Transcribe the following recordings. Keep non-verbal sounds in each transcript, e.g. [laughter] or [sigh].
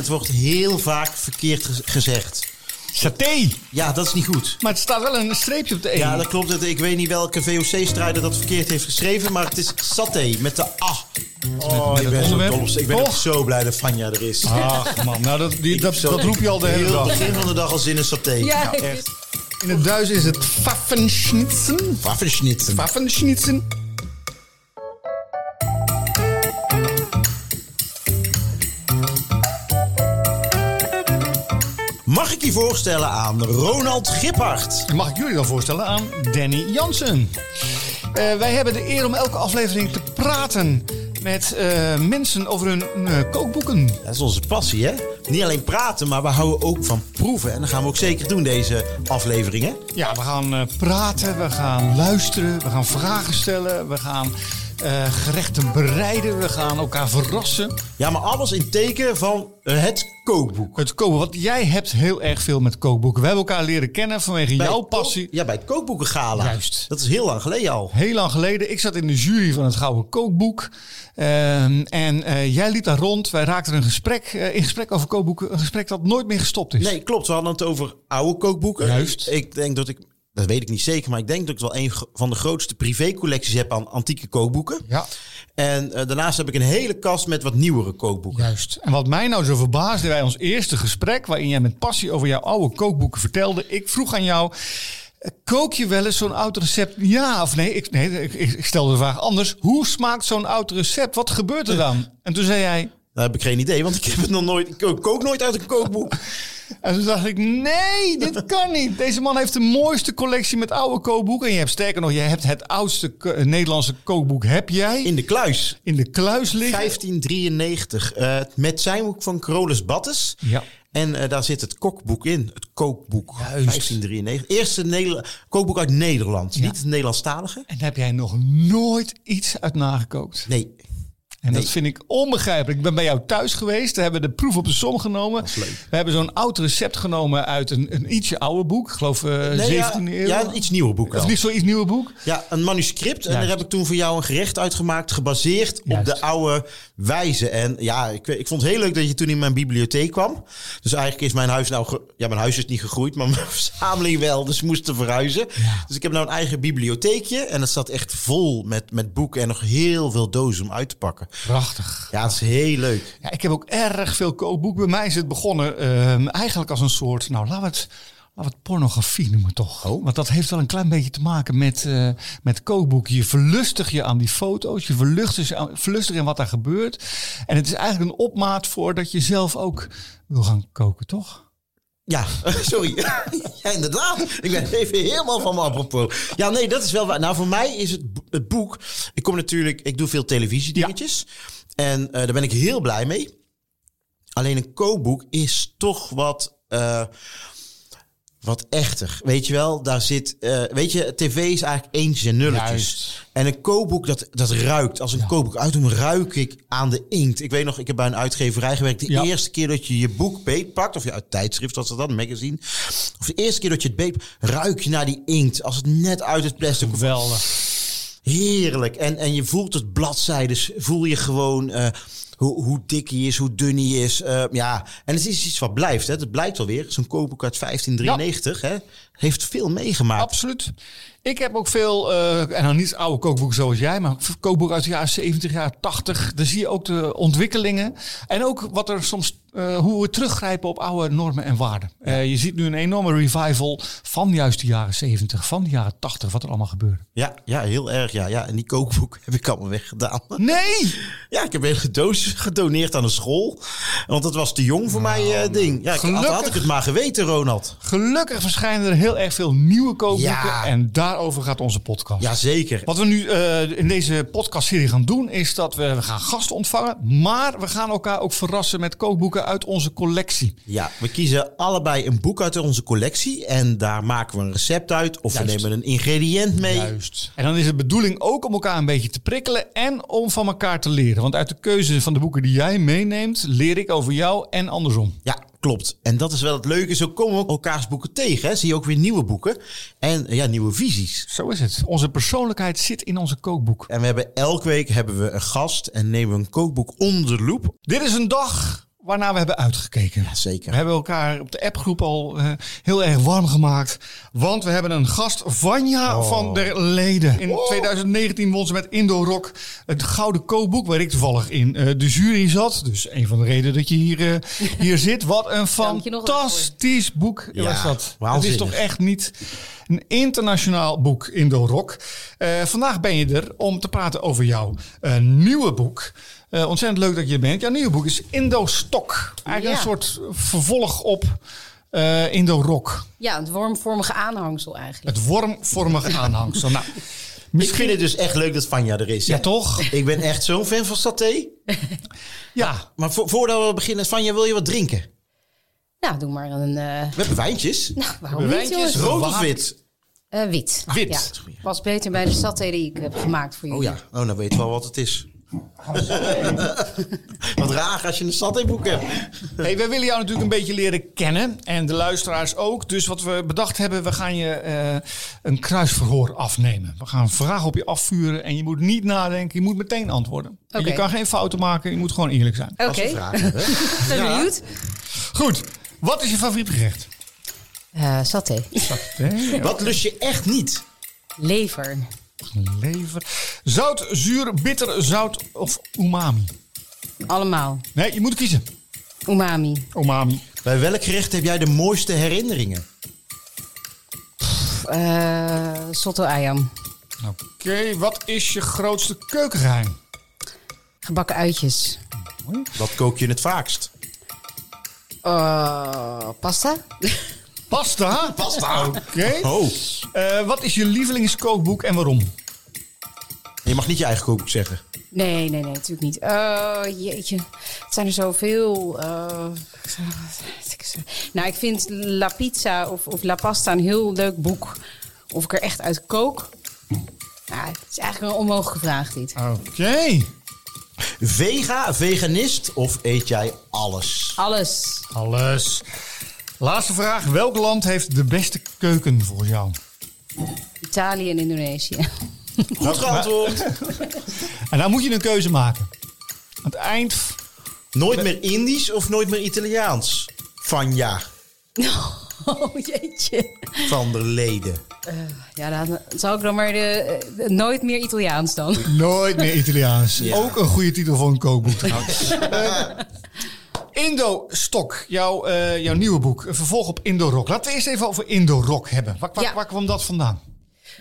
het wordt heel vaak verkeerd ge- gezegd. Saté. Ja, dat is niet goed. Maar het staat wel een streepje op de E. Ja, dat klopt. Het- Ik weet niet welke VOC-strijder dat verkeerd heeft geschreven, maar het is saté met de A. Oh, ik ben, zo dol op- ik ben zo blij dat Vanja er is. Ach man, nou dat, die, dat, Zo- dat roep je al de hele dag. begin van de dag al zin in saté. Ja, ik- echt. In het Duits is het Pfaffenschnitzen. Waffenschnitsen. Pfaffenschnitzen. Voorstellen aan Ronald Giphart? Mag ik jullie dan voorstellen aan Danny Jansen. Eh, wij hebben de eer om elke aflevering te praten met eh, mensen over hun eh, kookboeken. Dat is onze passie, hè? Niet alleen praten, maar we houden ook van proeven. En dat gaan we ook zeker doen, deze afleveringen. Ja, we gaan praten, we gaan luisteren, we gaan vragen stellen, we gaan eh, gerechten bereiden, we gaan elkaar verrassen. Ja, maar alles in teken van het kookboek. Het koken, want jij hebt heel erg veel met kookboeken. We hebben elkaar leren kennen vanwege Bij jouw passie. Ja, bij het kookboekengala. Juist. Dat is heel lang geleden al. Heel lang geleden. Ik zat in de jury van het Gouden Kookboek. Ehm, en eh, jij liep daar rond. Wij raakten een gesprek, eh, in gesprek over kookboeken. Een gesprek dat nooit meer gestopt is. Nee, klopt. We hadden het over oude kookboeken. Juist. Ik denk dat ik, dat weet ik niet zeker, maar ik denk dat ik wel een van de grootste privécollecties heb aan antieke kookboeken. Ja, En eh, daarnaast heb ik een hele kast met wat nieuwere kookboeken. juist. En wat mij nou zo verbaasde bij ons eerste gesprek... waarin jij met passie over jouw oude kookboeken vertelde... ik vroeg aan jou... eh, Kook je wel eens zo'n oud recept? Ja of nee? Ik, nee, ik, ik stelde de vraag anders. Hoe smaakt zo'n oud recept? Wat gebeurt er dan? En toen zei jij... Daar heb ik geen idee, want ik heb het nog nooit. Ik kook, nooit uit een kookboek. [laughs] En toen dacht ik, nee, dit kan niet. Deze man heeft de mooiste collectie met oude kookboeken. En je hebt sterker nog, je hebt het oudste eh, Nederlandse kookboek. Heb jij In de kluis. in de kluis liggen? 1593. eh, met zijn boek van Carolus Battes. Ja. En eh, daar zit het kokboek in. Het kookboek. Juist. 1593. Eerste Neder kookboek uit Nederland. Ja. Niet het Nederlandstalige. En heb jij nog nooit iets uit nagekookt? Nee. En dat vind ik onbegrijpelijk. Ik ben bij jou thuis geweest. We hebben de proef op de som genomen. We hebben zo'n oud recept genomen uit een, een ietsje ouder boek. Ik geloof eh Nee, ja, 17e eeuw. Ja, een iets nieuwer boek of niet zoiets nieuwe boek? Ja, een manuscript. En daar heb ik toen voor jou een gerecht uitgemaakt. Gebaseerd Juist. op de oude wijze. En ja, ik, ik vond het heel leuk dat je toen in mijn bibliotheek kwam. Dus eigenlijk is mijn huis nou... ja, mijn huis is niet gegroeid, maar [laughs] mijn verzameling wel. Dus we moesten verhuizen. Dus ik heb nou een eigen bibliotheekje. En dat staat echt vol met, met boeken. En nog heel veel dozen om uit te pakken. Prachtig. Ja, dat is heel leuk. Ja, ik heb ook erg veel kookboeken. Bij mij is het begonnen ehm, eigenlijk als een soort, nou laten we het, het pornografie noemen toch. Oh. Want dat heeft wel een klein beetje te maken met, eh met kookboeken. Je verlustig je aan die foto's, je verlustig je aan, verlustig in wat daar gebeurt. En het is eigenlijk een opmaat voor dat je zelf ook wil gaan koken, toch? Ja, [laughs] sorry. ja, inderdaad. Ik ben even helemaal van me apropos. Ja, nee, dat is wel waar. Nou, voor mij is het, het boek... Ik kom natuurlijk... Ik doe veel televisiedingetjes. En eh, daar ben ik heel blij mee. Alleen een kookboek is toch wat... eh, wat echter. Weet je wel, daar zit... eh, weet je, tv is eigenlijk eentjes en nulletjes. Juist. En een kookboek, dat, dat ruikt. Als een kookboek uitdoen, ruik ik aan de inkt. Ik weet nog, ik heb bij een uitgeverij gewerkt. De Ja. eerste keer dat je je boek beetpakt, of je uit tijdschrift was dat dan, magazine. Of de eerste keer dat je het beet, ruik je naar die inkt. Als het net uit het plastic komt. Geweldig. Heerlijk. En, en je voelt het bladzijdes, voel je gewoon eh, hoe, hoe dik hij is, hoe dun hij is. Eh, ja, en het is iets wat blijft. Hè. Het blijkt wel weer. Zo'n kookboek uit 1593 hè, heeft veel meegemaakt. Absoluut. Ik heb ook veel, eh, en dan niet oude kookboeken zoals jij, maar kookboeken uit de jaren 70, jaren 80. Daar zie je ook de ontwikkelingen. En ook wat er soms, eh, hoe we teruggrijpen op oude normen en waarden. Eh, je ziet nu een enorme revival van juist de jaren 70, van de jaren 80, wat er allemaal gebeurde. Ja, ja, heel erg. Ja, ja. En die kookboek [laughs] heb ik allemaal weggedaan. Nee! Ja, ik heb hele doos gedoneerd aan de school. Want dat was te jong voor mij eh, ding. Ja, ik, had, Gelukkig. had ik het maar geweten, Ronald. Gelukkig verschijnen er heel erg veel nieuwe kookboeken. Ja. En daarover gaat onze podcast. Jazeker. Wat we nu in deze podcastserie gaan doen, is dat we, we gaan gasten ontvangen. Maar we gaan elkaar ook verrassen met kookboeken uit onze collectie. Ja, we kiezen allebei een boek uit onze collectie. En daar maken we een recept uit. Of Juist. we nemen een ingrediënt mee. Juist. En dan is het bedoeling ook om elkaar een beetje te prikkelen en om van elkaar te leren. Want uit de keuze van de boeken die jij meeneemt, leer ik over jou en andersom. Ja, klopt. En dat is wel het leuke. Zo komen we ook elkaars boeken tegen. Hè. Zie je ook weer nieuwe boeken. En ja, nieuwe visies. Zo is het. Onze persoonlijkheid zit in onze kookboek. En we hebben elke week hebben we een gast en nemen we een kookboek onder de loep. Dit is een dag waarna we hebben uitgekeken. Ja, zeker. We hebben elkaar op de appgroep al eh, heel erg warm gemaakt. Want we hebben een gast, Vanja Oh. van der Leden. In 2019 won ze met Indo Rock het Gouden Kookboek, waar ik toevallig in eh, de jury zat. Dus een van de redenen dat je hier, eh, [laughs] hier zit. Wat een fantastisch boek Ja, was dat. Het is toch echt niet een internationaal boek, Indo Rock. Eh, vandaag ben je er om te praten over jouw eh, nieuwe boek. Eh, ontzettend leuk dat je er bent. Jouw nieuwe boek is Indo Stok. Eigenlijk Ja. een soort vervolg op eh, Indo Rock. Ja, het wormvormige aanhangsel eigenlijk. Het wormvormige [laughs] aanhangsel. Nou, Ik vind het dus echt leuk dat Vanja er is. hè? Ja, toch? Ik ben echt zo'n fan van saté. [laughs] Ja, Maar vo- voordat we beginnen, Vanja, wil je wat drinken? Nou, doe maar een... eh, We hebben wijntjes. nou, waarom Hebben niet, wijntjes? Rood of wit? Eh, wit. Wit. Ja. Was beter bij de saté die ik heb gemaakt voor Oh jullie. ja, oh, dan weet je wel wat het is. Wat raar als je een satéboek hebt. Hey, wij willen jou natuurlijk een beetje leren kennen. En de luisteraars ook. Dus wat we bedacht hebben, we gaan je eh, een kruisverhoor afnemen. We gaan vragen op je afvuren. En je moet niet nadenken, je moet meteen antwoorden. En Je kan geen fouten maken, je moet gewoon eerlijk zijn. Oké, Als we vragen hebben. [laughs] ben Ja. benieuwd. Goed, wat is je favoriet gerecht? Eh, saté. Nee, Wat lust je echt niet? Lever. Lever. Zout, zuur, bitter, zout of umami? Allemaal. Nee, je moet kiezen. Umami. Umami. Bij welk gerecht heb jij de mooiste herinneringen? Eh soto ayam. Oké, wat is je grootste keukengeheim? Gebakken uitjes. Wat kook je het vaakst? Eh, pasta. [laughs] Pasta? Pasta. Oké. Oh, Eh, wat is je lievelingskookboek en waarom? je mag niet je eigen kookboek zeggen. Nee, nee, nee, natuurlijk niet. Eh, jeetje, het zijn er zoveel. eh, nou, ik vind La Pizza of, of La Pasta een heel leuk boek. Of ik er echt uit kook. Nou, het is eigenlijk een onmogelijke vraag dit. Oké. Vega, veganist of eet jij alles? Alles. Alles. Laatste vraag. Welk land heeft de beste keuken volgens jou? Italië en Indonesië. [laughs] Goed geantwoord. En dan moet je een keuze maken. Aan het eind... Nooit meer Indisch of nooit meer Italiaans? Vanja [laughs] Oh, jeetje. van der Leden. Ja, dan zou ik dan maar de, de- nooit meer Italiaans dan. Nooit meer Italiaans. Ja. Ook een goede titel voor een kookboek [laughs] trouwens. Eh, Indo Stok, jouw, eh, jouw nieuwe boek. Een vervolg op Indo Rock. Laten we eerst even over Indo Rock hebben. Waar, waar, Ja. waar kwam dat vandaan?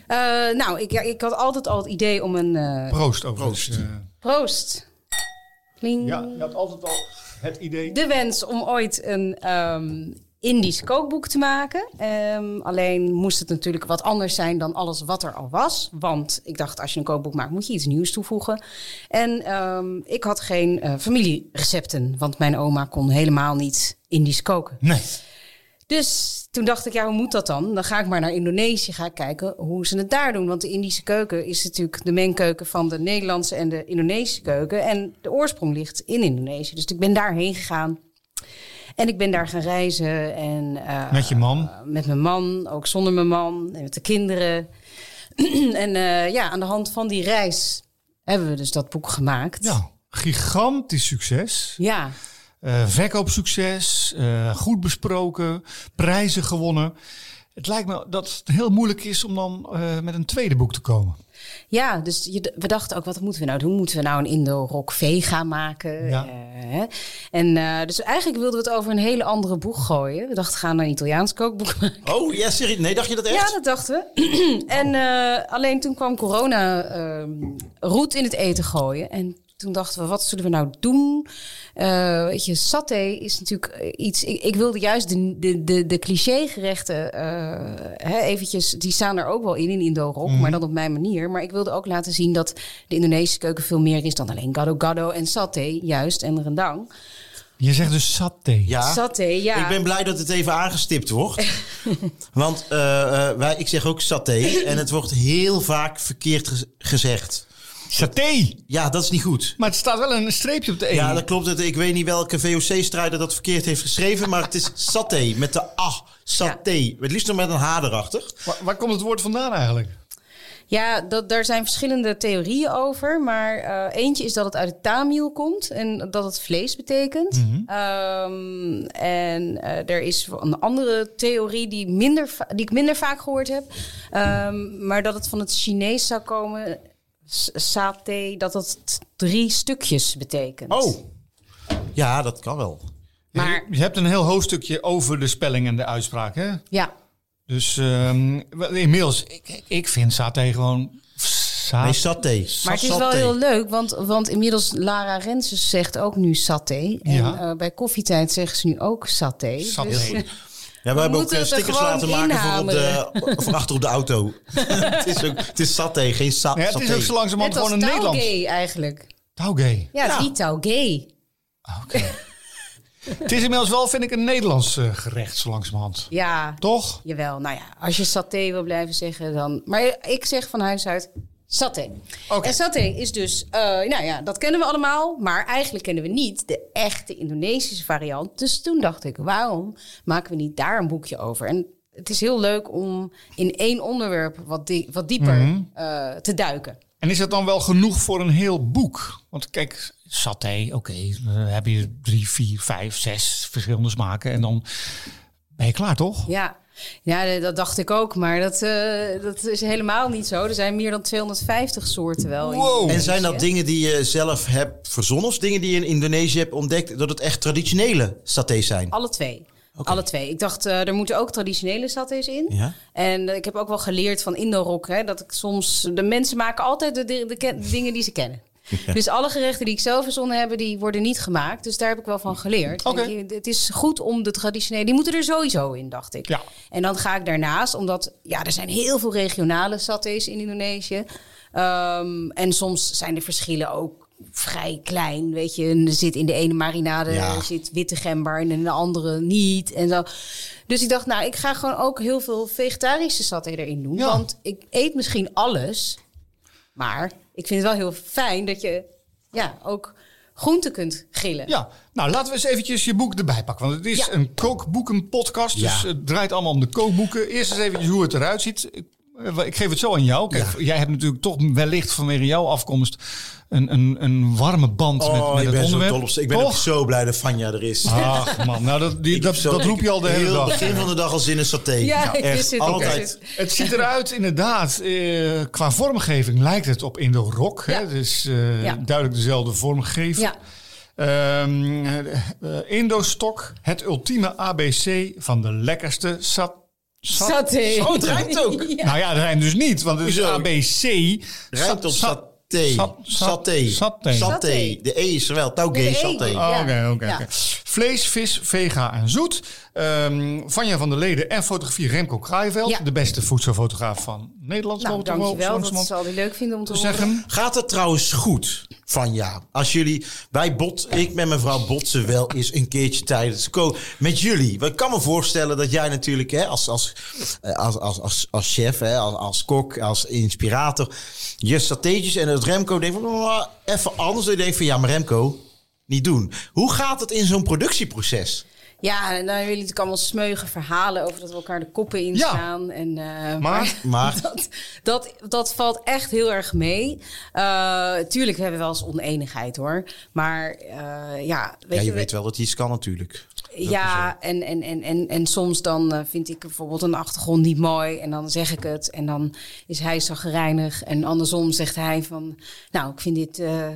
Eh, nou, ik, ja, ik had altijd al het idee om een... eh, Proost overigens. Proost. Eh, proost. Kling. ja, je had altijd al het idee. de wens om ooit een ehm Indisch kookboek te maken. Ehm, alleen moest het natuurlijk wat anders zijn dan alles wat er al was. Want ik dacht, als je een kookboek maakt, moet je iets nieuws toevoegen. En ehm, ik had geen eh, familierecepten, want mijn oma kon helemaal niet Indisch koken. Nee. Dus toen dacht ik, ja, hoe moet dat dan? Dan ga ik maar naar Indonesië, ga ik kijken hoe ze het daar doen. Want de Indische keuken is natuurlijk de mengkeuken van de Nederlandse en de Indonesische keuken. En de oorsprong ligt in Indonesië. Dus ik ben daarheen gegaan. En ik ben daar gaan reizen. En, eh, Met je man? met mijn man, ook zonder mijn man en met de kinderen. [clears throat] en eh, ja, aan de hand van die reis hebben we dus dat boek gemaakt. Ja, gigantisch succes. Ja, Eh, verkoopsucces, goed besproken, prijzen gewonnen. Het lijkt me dat het heel moeilijk is om dan met een tweede boek te komen. Ja, dus je, we dachten ook, wat moeten we nou doen? Moeten we nou een Indo-rock vega maken? Ja. Eh, hè? en eh, dus eigenlijk wilden we het over een hele andere boeg gooien. We dachten, gaan een Italiaans kookboek [laughs] maken. Oh, ja, serieus? Nee, dacht je dat echt? Ja, dat dachten we. [clears throat] en eh, alleen toen kwam corona ehm roet in het eten gooien. En toen dachten we, wat zullen we nou doen? Eh, weet je, saté is natuurlijk eh, iets... Ik, ik wilde juist de, de, de, de cliché-gerechten... eh, hè, eventjes, die staan er ook wel in, in Indo-rock. Maar dan op mijn manier. Maar ik wilde ook laten zien dat de Indonesische keuken... veel meer is dan alleen gado-gado en saté, juist. En rendang. Je zegt dus saté. Ja. Saté, ja. Ik ben blij dat het even aangestipt wordt. [laughs] Want wij, ik zeg ook saté. [laughs] En het wordt heel vaak verkeerd gez- gezegd. Saté! Ja, dat is niet goed. Maar het staat wel een streepje op de E. Ja, dat klopt. Ik weet niet welke VOC-strijder dat verkeerd heeft geschreven. Maar het is saté. Met de ah, saté. Het liefst nog met een H erachter. waar, waar komt het woord vandaan eigenlijk? Ja, dat, daar zijn verschillende theorieën over. Maar eh, eentje is dat het uit het Tamil komt en dat het vlees betekent. Ehm, en eh, er is een andere theorie die, minder va- die ik minder vaak gehoord heb. Ehm, maar dat het van het Chinees zou komen. Saté, dat het drie stukjes betekent. Oh, ja, dat kan wel. Maar Je hebt een heel hoofdstukje over de spelling en de uitspraak, hè? ja, Dus ehm, inmiddels, ik, ik vind saté gewoon... Sa Nee, saté. Maar het is wel heel leuk, want, want inmiddels Lara Renses zegt ook nu saté. En Ja. eh, bij koffietijd zeggen ze nu ook saté. Saté. Dus, Ja, we, hebben ook moeten eh, er stickers laten maken voor, op de, [laughs] voor achter op de auto. [laughs] het, is ook, het is saté, geen sa Ja, het is saté. ook zo langzamerhand gewoon een Nederlands... taugé eigenlijk. Taugé. Ja, het Ja. is niet taugé. Oké. [laughs] het is inmiddels wel, vind ik, een Nederlands eh, gerecht, zo langzamerhand. Ja, Toch? jawel. Nou ja, als je saté wil blijven zeggen, dan... Maar ik zeg van huis uit saté. Oké. En saté is dus... eh, nou ja, dat kennen we allemaal. Maar eigenlijk kennen we niet de echte Indonesische variant. Dus toen dacht ik, waarom maken we niet daar een boekje over? En het is heel leuk om in één onderwerp wat, die, wat dieper Mhm. eh, te duiken. En is dat dan wel genoeg voor een heel boek? Want kijk, saté, oké, dan heb je drie, vier, vijf, zes verschillende smaken. En dan ben je klaar, toch? Ja. Ja, dat dacht ik ook, maar dat, eh, dat is helemaal niet zo. Er zijn meer dan 250 soorten wel. Wow. En zijn dat dingen die je zelf hebt verzonnen of dingen die je in Indonesië hebt ontdekt dat het echt traditionele satés zijn? Alle twee. Alle twee. Ik dacht, eh, er moeten ook traditionele satés in. Ja. En ik heb ook wel geleerd van Indo-rock, hè, dat ik soms... De mensen maken altijd de, de, de ken- de dingen die ze kennen. Dus alle gerechten die ik zelf verzonnen heb, die worden niet gemaakt. Dus daar heb ik wel van geleerd. Je, Het is goed om de traditionele... Die moeten er sowieso in, dacht ik. Ja. En dan ga ik daarnaast, omdat ja, er zijn heel veel regionale satés in Indonesië. Ehm, en soms zijn de verschillen ook vrij klein. Weet je, En er zit in de ene marinade Ja. zit witte gember en in de andere niet. En zo. Dus ik dacht, nou, ik ga gewoon ook heel veel vegetarische saté erin doen. Ja. Want ik eet misschien alles. Maar ik vind het wel heel fijn dat je ja, ook groenten kunt grillen. Ja, nou laten we eens eventjes je boek erbij pakken. Want het is Ja. een kookboekenpodcast. Dus Ja. het draait allemaal om de kookboeken. Eerst eens eventjes hoe het eruit ziet. Ik, eh, ik geef het zo aan jou. Kijk, jij hebt natuurlijk toch wellicht vanwege jouw afkomst een, een, een warme band met, Oh, met ik het ben zo onderwerp. dol op. Ik ben ook zo blij dat Vanja er is. Ach man, nou dat, die, dat, heb zo- dat roep je al de hele dag. begin van de dag al zin in saté. Ja, ik echt. het, altijd. het. Het ziet eruit inderdaad, eh, qua vormgeving lijkt het op Indo-rock. hè? Ja. Het is eh, Ja. duidelijk dezelfde vormgeving. Ja. Indo-stok, het ultieme ABC van de lekkerste sat. Sat- Saté. sat- Oh, het ruimt ook. [laughs] Ja. Nou ja, dat rijmt dus niet, want het is? ABC. Rijmt op Sat- saté. sat- sat- Saté. saté. Saté. De E is er wel. De E. saté. Oh. Oké, oké. Vlees, vis, vega en zoet. Ehm Vanja van der Leden en fotografie Remco Kraaiveld. Ja. De beste voedselfotograaf van Nederland. Nou, dankjewel. Dat zal hij leuk vinden om te horen. zeggen. Gaat het trouwens goed, Vanja? Als jullie, wij bot, ik met mevrouw botsen wel eens een keertje tijdens met jullie. Ik kan me voorstellen dat jij natuurlijk hè, als, als, eh, als, als, als, als chef, hè, als, als kok, als inspirator, je strategisch en het Remco denkt van oh, even anders. Je denkt van ja, maar Remco, niet doen. Hoe gaat het in zo'n productieproces? Ja, en dan willen jullie natuurlijk allemaal smeugen verhalen over dat we elkaar de koppen inslaan. En, eh, maar Maar [laughs] dat, dat, dat valt echt heel erg mee. Eh, tuurlijk hebben we wel eens oneenigheid hoor. Maar eh, ja, weet ja, je je, weet wel dat iets kan natuurlijk. ja, en, en, en, en, en soms dan vind ik bijvoorbeeld een achtergrond niet mooi. En dan zeg ik het. En dan is hij zagrijnig. En andersom zegt hij van... Nou, ik vind dit eh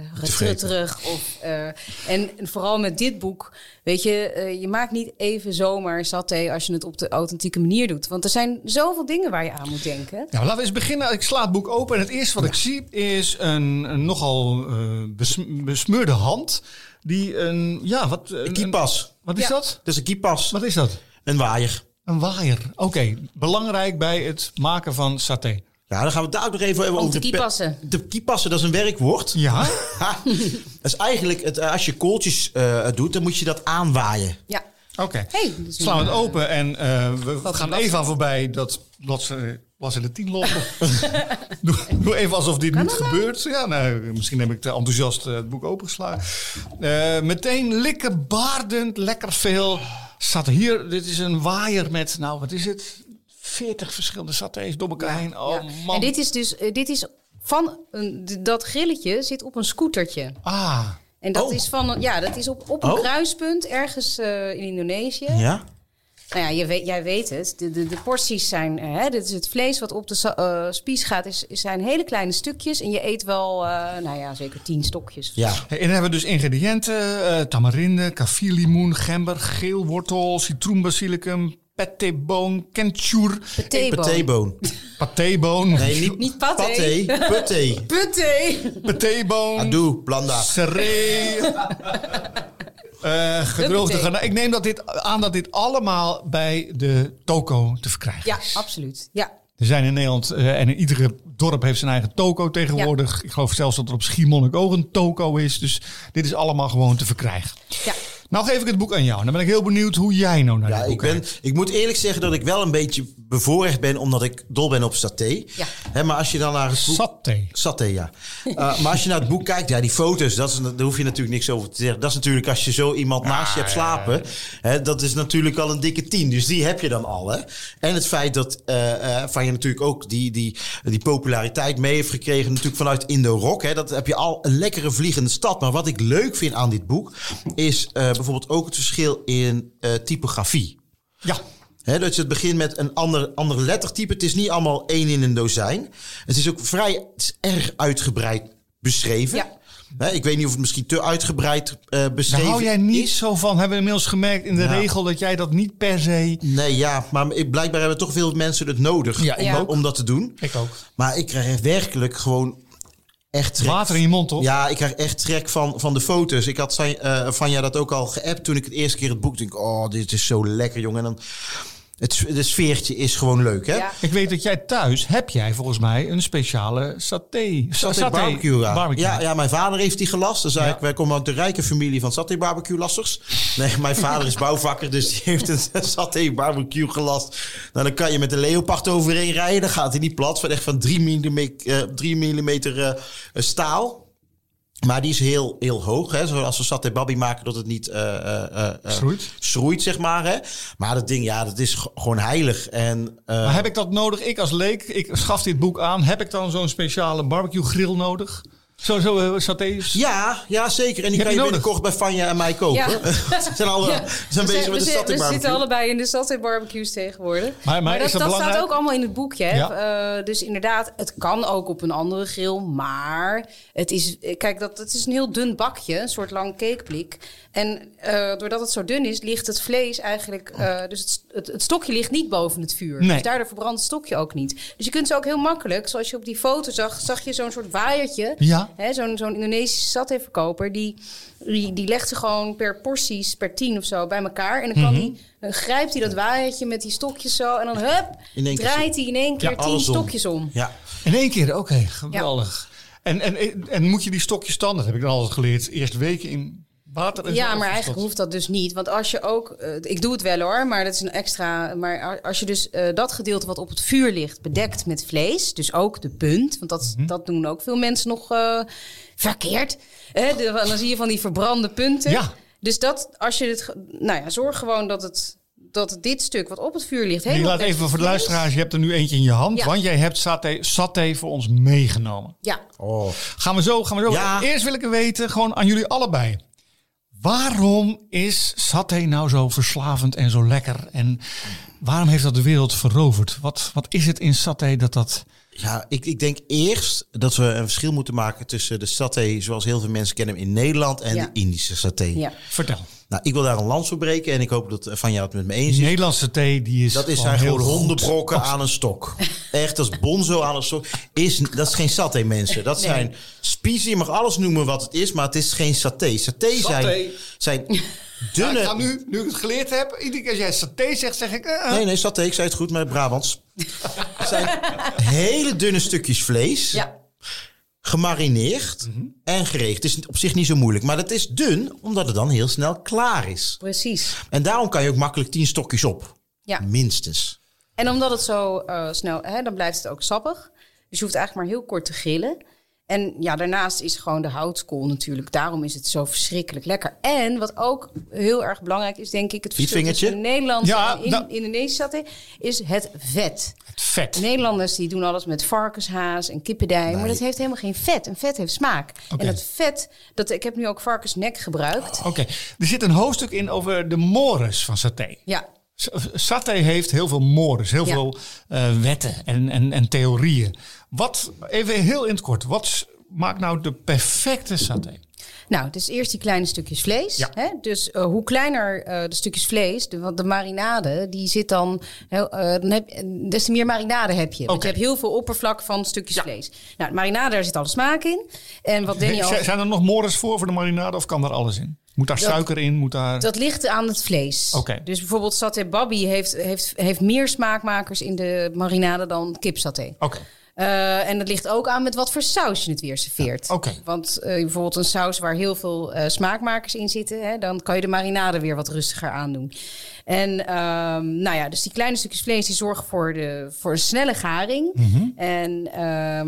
terug. Of, en, en vooral met dit boek... Weet je, je maakt niet even zomaar saté als je het op de authentieke manier doet. Want er zijn zoveel dingen waar je aan moet denken. Nou, laten we eens beginnen. Ik sla het boek open en het eerste wat ik zie is een, een nogal eh, bes- besmeurde hand. Die een, ja, wat... Een, Een kipas. Wat is Ja. dat? Dat is een kipas. Wat is dat? Een waaier. Een waaier. Oké, belangrijk bij het maken van saté. Ja, dan gaan we het daar ook nog even over Om te kiepassen. De kiepassen, dat is een werkwoord. Ja? [laughs] Dat is eigenlijk, het, eh, als je kooltjes eh, doet, dan moet je dat aanwaaien. Ja. Oké. Hey, Slaan we het open en eh, we Wat gaan was even aan voorbij dat bladzijde bladzijde 10 lopen. doe, doe even alsof dit niet gebeurt. Ja, nou, misschien heb ik te enthousiast eh, het boek opengeslagen. Eh, meteen likken, baardend, lekker veel. Staat hier, dit is een waaier met, nou wat is het? 40 verschillende satés door elkaar heen. Oh Ja. man. En dit is dus, eh, dit is van een, dat grilletje zit op een scootertje. Ah, En dat Oh. is van, ja, dat is op, op een Oh. kruispunt ergens eh, in Indonesië. Ja? Nou ja, je weet, jij weet het. De, de, de porties zijn, eh, hè, dit is het vlees wat op de eh, spies gaat, is, zijn hele kleine stukjes. En je eet wel, eh, nou ja, zeker tien stokjes. Ja. En dan hebben we dus ingrediënten. eh tamarinde, kaffirlimoen, gember, geelwortel, citroenbasilicum, pateboon, kenchur, Patéboon. Patéboon. patéboon, Nee, niet, Niet paté. paté. Paté. patéboon, Adoe, blanda. seree, [laughs] eh, gedroogde garnalen. Ik neem dat dit, aan dat dit allemaal bij de toko te verkrijgen Ja, is. absoluut. Ja. Er zijn in Nederland eh, en in iedere dorp heeft zijn eigen toko tegenwoordig. Ik geloof zelfs dat er op Schiermonnikoog een toko is. Dus dit is allemaal gewoon te verkrijgen. ja. Nou geef ik het boek aan jou. Dan ben ik heel benieuwd hoe jij nou naar Ja, dit ik, boek ben, kijkt. ik moet eerlijk zeggen dat ik wel een beetje bevoorrecht ben, omdat ik dol ben op saté. Ja. Hè, maar als je dan naar het boek... Saté. Saté, ja. Uh, maar als je naar het boek kijkt, ja, die foto's, dat is, daar hoef je natuurlijk niks over te zeggen. Dat is natuurlijk als je zo iemand naast je hebt slapen, hè, dat is natuurlijk al een dikke tien. Dus die heb je dan al. Hè. En het feit dat eh, eh, van je natuurlijk ook die, die, die populariteit mee heeft gekregen, natuurlijk vanuit Indo-Rock. Hè, dat heb je al een lekkere vliegende stad. Maar wat ik leuk vind aan dit boek, is eh, bijvoorbeeld ook het verschil in eh, typografie. Ja. Hè, dat je het begint met een ander, ander lettertype. Het is niet allemaal één in een dozijn. Het is ook vrij, het is erg uitgebreid beschreven. Ja. Ik weet niet of het misschien te uitgebreid eh beschreven hou jij niet is. zo van. Hebben we inmiddels gemerkt in de Ja. regel dat jij dat niet per se... Nee, ja, maar ik- blijkbaar hebben toch veel mensen het nodig Ja, om, om dat te doen. Ik ook. Maar ik krijg werkelijk gewoon echt trek. Water in je mond, toch? Ja, ik krijg echt trek van, van de foto's. Ik had zijn, eh, van jou dat ook al geappt toen ik het eerste keer het boek denk. Oh, dit is zo lekker, jongen. En dan het, de sfeertje is gewoon leuk, hè? Ja. Ik weet dat jij thuis, heb jij volgens mij een speciale saté. sa- Saté barbecue, ja. barbecue. Ja, ja, mijn vader heeft die gelast. Dus eigenlijk, Ja. wij komen uit de rijke familie van saté barbecue lasters. Nee, mijn vader is bouwvakker, dus die heeft een [laughs] saté barbecue gelast. Nou, dan kan je met een leopard overheen rijden. Dan gaat hij niet plat. Van echt van 3 mm, eh, 3 mm eh, staal. Maar die is heel, heel hoog. Hè? Zoals we saté babi maken, dat het niet eh, eh, Schroeit. schroeit, zeg maar. Hè? Maar dat ding, ja, dat is gewoon heilig. En, Maar heb ik dat nodig? Ik als leek, ik schaf dit boek aan. Heb ik dan zo'n speciale barbecue grill nodig? Zo, zo uh, saté's? Ja, ja, zeker. En die heb kan je je binnenkort bij Fanja en mij kopen. Ja. [laughs] Ze zijn, al, Ja. ze zijn We bezig zijn- met de zitten- we zitten allebei in de saté barbecues tegenwoordig. Maar- maar dat, is dat dat staat ook allemaal in het boekje. Hè? Ja. Eh, dus inderdaad, het kan ook op een andere grill. Maar het is, eh, kijk, dat, het is een heel dun bakje, een soort lang cakeblik. En eh, doordat het zo dun is, ligt het vlees eigenlijk... eh, dus het, het, het stokje ligt niet boven het vuur. Nee. Dus daardoor verbrandt het stokje ook niet. Dus je kunt ze ook heel makkelijk, zoals je op die foto zag... zag je zo'n soort waaiertje. Ja. Zo'n, zo'n Indonesische satéverkoper, die, die, die legt ze gewoon per porties, per tien of zo, bij elkaar. En dan, kan die, dan grijpt hij dat waaiertje met die stokjes zo. En dan hup, draait hij in één keer Ja, tien om. stokjes om. Ja. In één keer, oké, geweldig. En, en, en moet je die stokjes dat heb ik dan altijd geleerd, eerst weken in water en zo, Ja, maar eigenlijk dat- hoeft dat dus niet. Want als je ook, eh, ik doe het wel hoor, maar dat is een extra. Maar als je dus eh, dat gedeelte wat op het vuur ligt bedekt met vlees, dus ook de punt, want dat, Mhm. dat doen ook veel mensen nog eh, verkeerd. Hè, de- dan zie je van die verbrande punten. Ja. Dus dat, als je het, ge- nou ja, zorg gewoon dat het, dat dit stuk wat op het vuur ligt. Je helemaal laat bedekt even voor de luisteraars, je hebt er nu eentje in je hand, Ja. want jij hebt saté, saté voor ons meegenomen. Ja, Oh. Gaan we zo, gaan we zo. Ja. Eerst wil ik weten, gewoon aan jullie allebei. Waarom is saté nou zo verslavend en zo lekker? En waarom heeft dat de wereld veroverd? Wat, wat is het in saté dat dat... Ja, ik, ik denk eerst dat we een verschil moeten maken tussen de saté zoals heel veel mensen kennen hem in Nederland en Ja. de Indische saté. ja. Vertel. Nou, ik wil daar een lans voor breken en ik hoop dat Van jou het met me eens Die is. Nederlandse thee, die is Dat is gewoon zijn hondenbrokken aan een stok. [laughs] Echt, als bonzo aan een stok. Is, dat is geen saté, mensen. Dat Nee. zijn spiezen. Je mag alles noemen wat het is, maar het is geen saté. Saté, Saté. zijn, zijn [laughs] Ja, dunne... ik ga nu, nu ik het geleerd heb, iedere keer als jij saté zegt, zeg ik... eh, eh. Nee, nee, saté. Ik zei het goed met Brabants. Het [laughs] zijn hele dunne stukjes vlees. ja. Gemarineerd Mhm. en gereegd. Het is op zich niet zo moeilijk. Maar het is dun, omdat het dan heel snel klaar is. precies. En daarom kan je ook makkelijk tien stokjes op. Ja. Minstens. En omdat het zo eh, snel, hè, dan blijft het ook sappig. Dus je hoeft eigenlijk maar heel kort te grillen. En ja, daarnaast is gewoon de houtskool natuurlijk. Daarom is het zo verschrikkelijk lekker. En wat ook heel erg belangrijk is, denk ik, het verschil tussen Nederlandse Ja, en in, nou- Indonesische saté, is het vet. Het vet. Nederlanders die doen alles met varkenshaas en kippendij, maar dat heeft helemaal geen vet. Een vet heeft smaak. En dat vet, dat, ik heb nu ook varkensnek gebruikt. Oké, er zit een hoofdstuk in over de mores van saté. Ja, Saté heeft heel veel mores, heel Ja. veel eh, wetten en, en, en theorieën. Wat, even heel in het kort, wat maakt nou de perfecte saté? Nou, dus eerst die kleine stukjes vlees. Ja. Hè? Dus eh, hoe kleiner eh, de stukjes vlees, de, want de marinade, die zit dan, heel, dan heb, des te meer marinade heb je. Want je hebt heel veel oppervlak van stukjes Ja. vlees. Nou, de marinade, daar zit alle smaak in. En wat Danny al... Zijn er nog mores voor voor de marinade of kan daar alles in? Moet daar Dat- suiker in? Moet daar... Dat ligt aan het vlees. Oké. Dus bijvoorbeeld saté babi heeft, heeft, heeft meer smaakmakers in de marinade dan kipsaté. Oké, Eh, en dat ligt ook aan met wat voor saus je het weer serveert. Oké. Want eh, bijvoorbeeld een saus waar heel veel eh, smaakmakers in zitten, hè, dan kan je de marinade weer wat rustiger aandoen. En ehm, nou ja, dus die kleine stukjes vlees die zorgen voor, de, voor een snelle garing. Mhm. En ehm,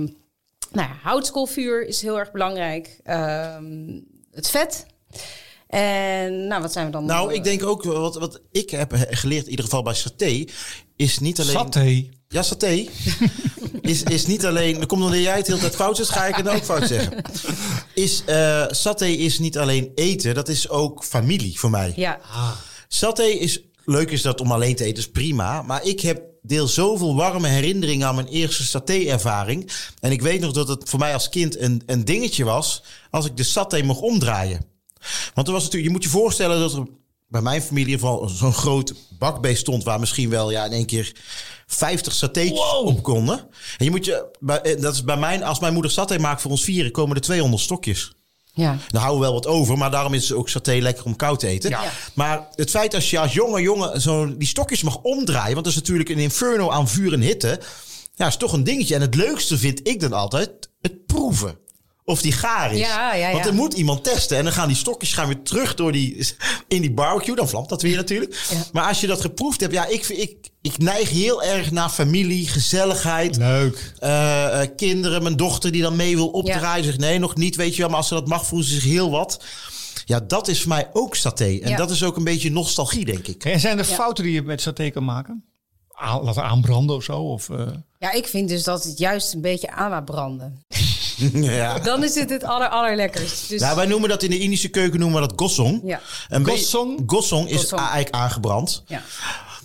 nou ja, houtskoolvuur is heel erg belangrijk. Ehm, het vet. En nou, wat zijn we dan? Nou, ik denk ook, wat, wat ik heb geleerd, in ieder geval bij saté, is niet alleen... saté. Ja, saté. [laughs] is, is niet alleen... Dan komt omdat jij het heel tijd fout zegt, ga ik het dan ook fout zeggen. Is, eh saté is niet alleen eten, dat is ook familie voor mij. Ja, Saté is... Leuk is dat om alleen te eten, is prima. Maar ik heb deel zoveel warme herinneringen aan mijn eerste saté-ervaring. En ik weet nog dat het voor mij als kind een, een dingetje was... als ik de saté mocht omdraaien. Want er was natuurlijk, je moet je voorstellen dat er bij mijn familie vooral zo'n groot bakbeest stond waar misschien wel ja, in één keer 50 satéetjes Wow. op konden. En je moet je, eh, dat is bij mijn, als mijn moeder saté maakt voor ons vieren, komen er 200 stokjes. ja. Dan houden we wel wat over, maar daarom is ook saté lekker om koud te eten. Ja. Maar het feit als je als jonge jongen zo die stokjes mag omdraaien, want dat is natuurlijk een inferno aan vuur en hitte, ja, is toch een dingetje. En het leukste vind ik dan altijd het proeven. Of die gaar is. Ja, ja, Want er moet iemand testen. En dan gaan die stokjes gaan weer terug door die, in die barbecue. Dan vlamt dat weer natuurlijk. Ja. Maar als je dat geproefd hebt, ja, ik, ik, ik neig heel erg naar familie, gezelligheid. Leuk. Eh, eh, kinderen, mijn dochter die dan mee wil opdraaien. Zegt nee, nog niet. Weet je wel, maar als ze dat mag, voelen ze zich heel wat. Ja, dat is voor mij ook saté. En Ja. dat is ook een beetje nostalgie, denk ik. En zijn er Ja. fouten die je met saté kan maken? Aan, laten aanbranden of zo? Of, eh, ja, ik vind dus dat het juist een beetje aan laat branden. [laughs] ja. Dan is het het aller, allerlekkerst. Dus, Nou, wij noemen dat in de Indische keuken noemen we dat gossong. Ja. Een Gossong? Gossong is Gossong. eigenlijk aangebrand. ja.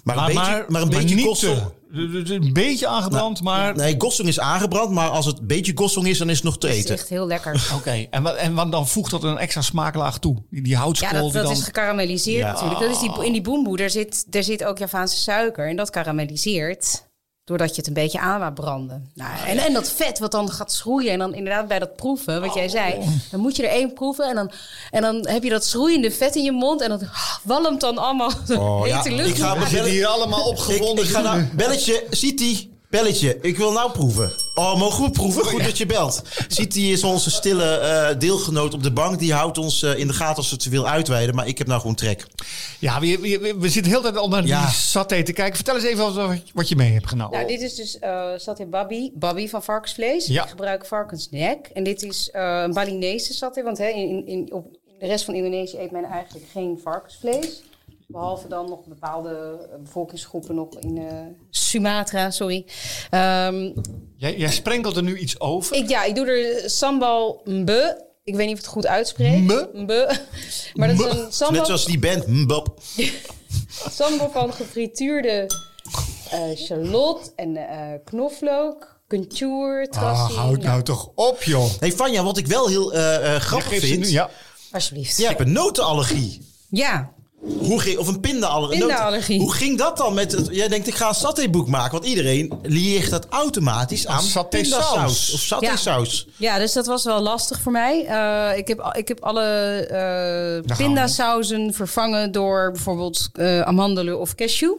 Maar een beetje, maar een beetje niet gossong... te. Een beetje aangebrand, maar... Nee, gossong is aangebrand, maar als het een beetje gossong is, dan is het nog te Het is eten. echt heel lekker. [laughs] Oké, en, wat, en wat dan voegt dat een extra smaaklaag toe? Die, die Ja, houtskool dat, die dat dan... is gekarameliseerd Ja. natuurlijk. Dat is die, in die boemboe, daar zit, daar zit ook Javaanse suiker. En dat karamelliseert doordat je het een beetje aan laat branden. Nou, en, en dat vet wat dan gaat schroeien. En dan inderdaad bij dat proeven, wat jij zei. Dan moet je er één proeven. En dan, en dan heb je dat schroeiende vet in je mond. En dat walmt dan allemaal Oh, [laughs] ja. hete lucht. Ik ga We zitten hier allemaal Ik, opgewonden. ik ga nou, belletje, City, belletje. Ik wil nou proeven. Oh, mogen we proeven? Goed dat je belt. City is onze stille eh, deelgenoot op de bank. Die houdt ons eh, in de gaten als ze te veel uitweiden. Maar ik heb nou gewoon trek. Ja, we, we, zitten heel de tijd al naar Ja. die saté te kijken. Vertel eens even wat, je mee hebt genomen. Nou, dit is dus eh saté babi. Babi van varkensvlees. Ja. Ik gebruik varkensnek. En dit is eh, een Balinese saté. Want hè, in, in, op de rest van Indonesië eet men eigenlijk geen varkensvlees. Behalve dan nog bepaalde eh, bevolkingsgroepen nog in eh, Sumatra, sorry. Ehm, Jij, jij sprenkelt er nu iets over. ik, ja, ik doe er sambal mbe. Ik weet niet of het goed uitspreek. Mbe? Mbe. [laughs] Maar dat is een Net sambal, zoals die band. Mbop. [laughs] sambal van gefrituurde eh shallot en eh knoflook, Ah, trassie. houd nou toch op, joh. Hey Vanja, wat ik wel heel eh, eh, grappig vind. nu, ja. Alsjeblieft. Jij hebt een notenallergie. Ja, Hoe ging, of een pindaallergie. Pindaallergie. Hoe ging dat dan? Met het, jij denkt, ik ga een satéboek maken. Want iedereen lieert dat automatisch aan satésaus. pindasaus. Of satésaus. ja, dus dat was wel lastig voor mij. Eh, ik, heb, ik heb alle eh we. pindasauzen vervangen door bijvoorbeeld eh, amandelen of cashew.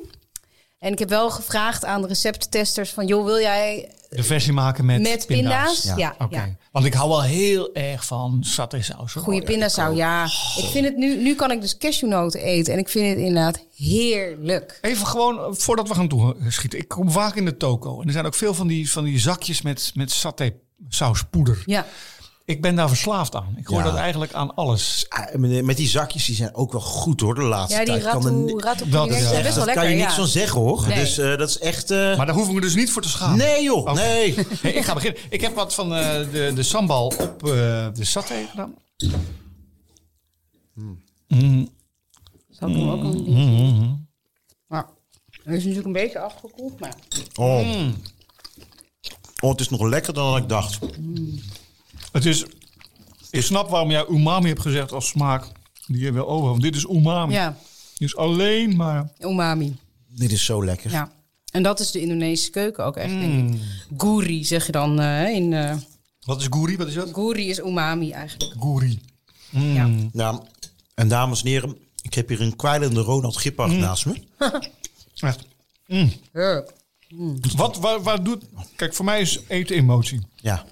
En ik heb wel gevraagd aan de recepttesters van... joh, wil jij De versie maken met, met pinda's. Ja, Ja. Want ik hou wel heel erg van satésaus. hoor. Goede Oh, pindasaus, ja. Ik vind het nu, nu kan ik dus cashewnoten eten en ik vind het inderdaad heerlijk. Even gewoon, eh, voordat we gaan toeschieten. Ik kom vaak in de toko. En er zijn ook veel van die, van die zakjes met, met saté sauspoeder. Ja, Ik ben daar verslaafd aan. Ik hoor Ja. dat eigenlijk aan alles. Ah, met die zakjes, die zijn ook wel goed hoor, de laatste ja die tijd. Kan er Dat is echt- best Daar wel kan lekker. je niks ja. van zeggen hoor. Nee. Dus eh, dat is echt... eh, Maar daar hoef ik me dus niet voor te schamen. nee joh, nee. [laughs] Hey, ik ga beginnen. Ik heb wat van eh, de, de sambal op eh, de saté gedaan. Zal ik hem ook een beetje... Maar hij is natuurlijk een beetje afgekoeld, maar... Oh. oh, het is nog lekkerder dan ik dacht. Het is, ik snap waarom jij umami hebt gezegd als smaak. Die je wil over. Want dit is umami. Ja, Dit is alleen maar... umami. Dit is zo lekker. Ja. En dat is de Indonesische keuken ook echt, denk ik. Guri zeg je dan eh, in... eh Wat is guri? Wat is dat? guri is umami eigenlijk. Guri. Ja. Nou, en dames en heren, ik heb hier een kwijlende Ronald Gippard naast me. [laughs] Echt. Heerlijk. Wat, waar, waar doet... Kijk, voor mij is eten emotie. Ja.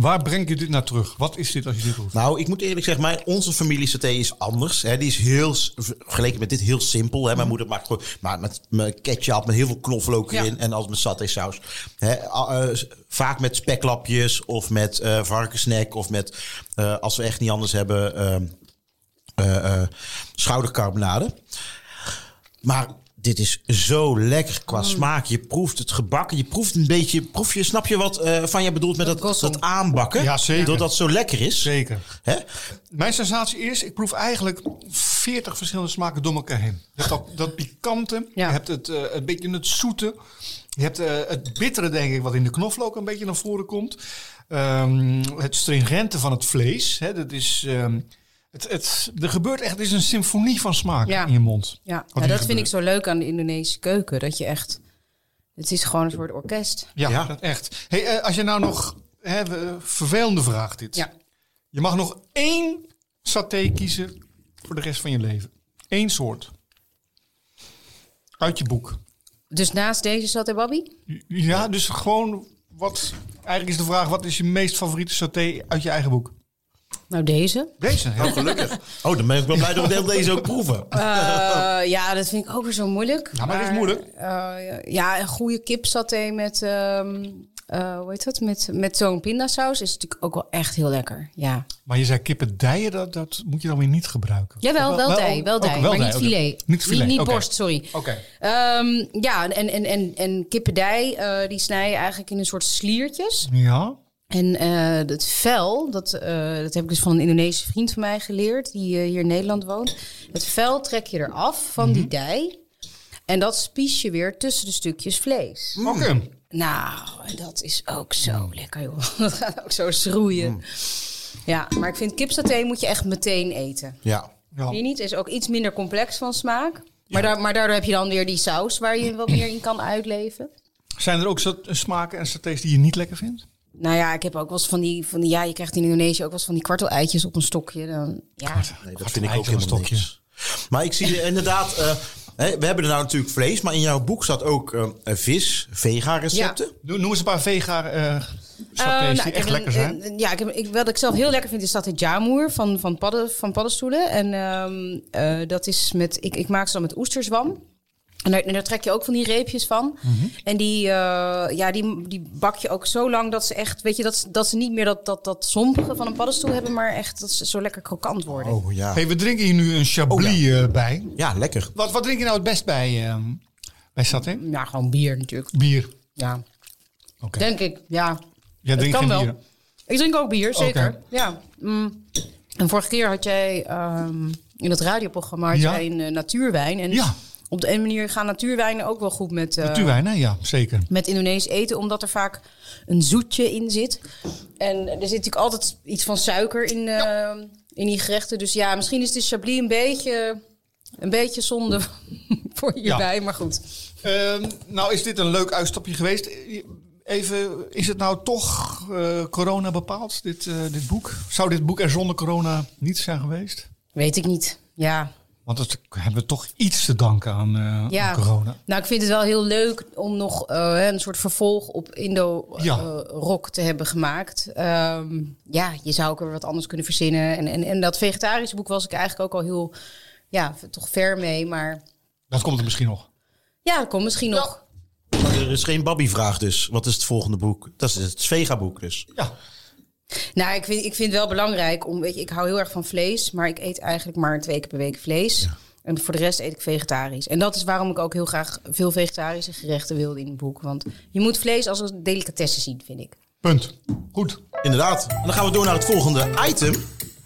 Waar breng je dit naar terug? Wat is dit als je dit doet? Nou, ik moet eerlijk zeggen, mijn, onze familie saté is anders. Hè. Die is heel, vergeleken met dit, heel simpel. Hè. Mijn moeder maakt gewoon maar met, met ketchup, met heel veel knoflook Ja. erin. En altijd met saté saus. Hè. eh, vaak met speklapjes of met varkensnek. Of met, eh, als we echt niet anders hebben, ehm, eh, eh, schoudercarbonade. Maar dit is zo lekker qua smaak. Je proeft het gebakken. Je proeft een beetje. Proef je, snap je wat eh, van je bedoelt met dat, dat aanbakken? Ja, zeker. Doordat het zo lekker is. Zeker. Hè? Mijn sensatie is, ik proef eigenlijk 40 verschillende smaken door elkaar heen. Je hebt dat, dat pikante, Ja. je hebt het, eh, een beetje het zoete. Je hebt eh, het bittere, denk ik, wat in de knoflook een beetje naar voren komt. Ehm, het stringente van het vlees. Hè, dat is, ehm, het, het, er gebeurt echt, het is een symfonie van smaak Ja. in je mond. Ja, ja dat vind ik zo leuk aan de Indonesische keuken. Dat je echt... Het is gewoon een soort orkest. Ja, Ja. Dat echt. Hey, eh, als je nou nog, hè, vervelende vraag dit. Ja. Je mag nog één saté kiezen voor de rest van je leven. Eén soort. Uit je boek. Dus naast deze saté babi? Ja, dus gewoon wat. Eigenlijk is de vraag: wat is je meest favoriete saté uit je eigen boek? Nou, deze. Deze. Heel Gelukkig. [laughs] Oh, dan ben ik wel blij dat we deze ook proeven. [laughs] Eh, ja, dat vind ik ook weer zo moeilijk. Ja, maar dat is moeilijk. eh, ja, een goede kipsaté met, ehm eh, hoe heet dat? Met, met zo'n pindasaus is natuurlijk ook wel echt heel lekker. Ja. Maar je zei kippendijen, dat, dat moet je dan weer niet gebruiken. Jawel, wel, wel- dij, wel dij, maar niet filet. Niet filet, Niet, borst, sorry. Oké. Ehm, ja, en, en, en, en kippendij, die snij je eigenlijk in een soort sliertjes. Ja. En eh het vel, dat, eh, dat heb ik dus van een Indonesische vriend van mij geleerd, die eh, hier in Nederland woont. Het vel trek je eraf van Mhm. die dij. En dat spies je weer tussen de stukjes vlees. Oké. Nou, dat is ook zo lekker, joh. [laughs] Dat gaat ook zo schroeien. Ja, maar ik vind kipsaté moet je echt meteen eten. Ja. Ja. Vind je niet? Is ook iets minder complex van smaak. Maar, daar, maar daardoor heb je dan weer die saus waar je wat meer in kan uitleven. Zijn er ook smaken en satés die je niet lekker vindt? Nou ja, ik heb ook wel eens van die, van die ja, je krijgt in Indonesië ook wel eens van die kwartel-eitjes op een stokje. Dan, ja, Nee, dat vind ik een ook helemaal stokje. niks. Maar ik zie inderdaad... eh, hè, we hebben er nou natuurlijk vlees, maar in jouw boek staat ook eh, vis, vega-recepten. Noem noem eens een paar vega nou, die ik echt lekker zijn. een- ja, ik heb, ik, wat ik zelf heel lekker vind is dat jamur van, van, padden, van paddenstoelen. En ehm, eh, dat is met, ik, ik maak ze dan met oesterzwam. En daar, en daar trek je ook van die reepjes van. Mhm. En die, eh, ja, die, die bak je ook zo lang dat ze echt, weet je, dat, ze- dat ze niet meer dat, dat, dat zompige van een paddenstoel hebben, maar echt dat ze zo lekker krokant worden. Oh ja. Hey, we drinken hier nu een chablis Oh, eh, bij. Ja, lekker. Wat, wat drink je nou het best bij, eh, bij saté? Ja, gewoon bier natuurlijk. Bier. Ja, Oké. denk ik. Ja, Jij drinkt kan geen wel. bier. Ik drink ook bier, zeker. Ja. Mm. En vorige keer had jij ehm, in het radioprogramma had Ja. jij een natuurwijn. En Ja. Op de ene manier gaan natuurwijnen ook wel goed met, eh, Natuurwijn, hè? Ja, zeker. met Indonesisch eten, omdat er vaak een zoetje in zit. En er zit natuurlijk altijd iets van suiker in, eh, in die gerechten. Dus ja, misschien is de Chablis een beetje, een beetje zonde [laughs] voor hierbij, maar goed. Ehm, nou, is dit een leuk uitstapje geweest? Even, is het nou toch eh, corona bepaald, dit, eh, dit boek? Zou dit boek er zonder corona niet zijn geweest? Weet ik niet. Ja, Want dat hebben we toch iets te danken aan, eh, Ja. aan corona. Nou, ik vind het wel heel leuk om nog eh, een soort vervolg op Indo-rock Ja. te hebben gemaakt. Ehm, ja, je zou ook weer wat anders kunnen verzinnen. En, en, en dat vegetarische boek was ik eigenlijk ook al heel, ja, toch ver mee. Maar Dat komt er misschien nog. ja, dat komt misschien nog. Maar er is geen Babby-vraag dus. Wat is het volgende boek? Dat is het Vega-boek dus. Ja. Nou, ik vind, ik vind het wel belangrijk om, weet je, ik hou heel erg van vlees, maar ik eet eigenlijk maar twee keer per week vlees. En voor de rest eet ik vegetarisch. En dat is waarom ik ook heel graag veel vegetarische gerechten wilde in het boek. Want je moet vlees als een delicatesse zien, vind ik. Punt. Goed. Inderdaad. En dan gaan we door naar het volgende item.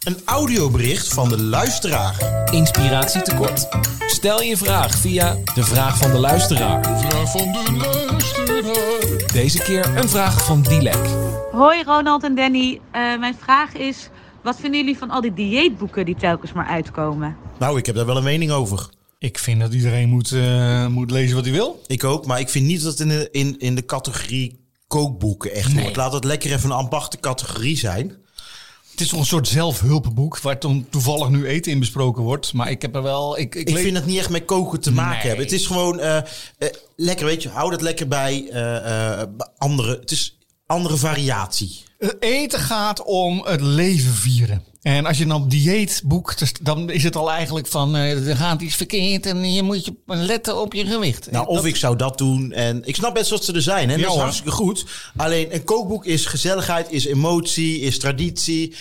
Een audiobericht van de luisteraar. Inspiratie tekort? Stel je vraag via de vraag van de luisteraar. Vraag van de luisteraar. Deze keer een vraag van Dilek. Hoi Ronald en Danny. Eh, mijn vraag is: wat vinden jullie van al die dieetboeken die telkens maar uitkomen? Nou, ik heb daar wel een mening over. Ik vind dat iedereen moet, eh, moet lezen wat hij wil. Ik ook, maar ik vind niet dat het in de, in, in de categorie kookboeken echt Nee. hoort. Laat het lekker even een aparte categorie zijn. Het is toch een soort zelfhulpboek waar dan toevallig nu eten in besproken wordt. Maar ik heb er wel... Ik, ik, Ik vind het niet echt met koken te maken Nee. hebben. Het is gewoon eh, eh, lekker, weet je, hou dat lekker bij eh, andere. Het is andere variatie. Het eten gaat om het leven vieren. En als je dan op dieet boekt, dus dan is het al eigenlijk van eh, er gaat iets verkeerd en je moet je letten op je gewicht. Nou, of Dat- ik zou dat doen. En ik snap best dat ze er zijn. Hè? Ja, dat is hartstikke goed. Alleen een kookboek is gezelligheid, is emotie, is traditie.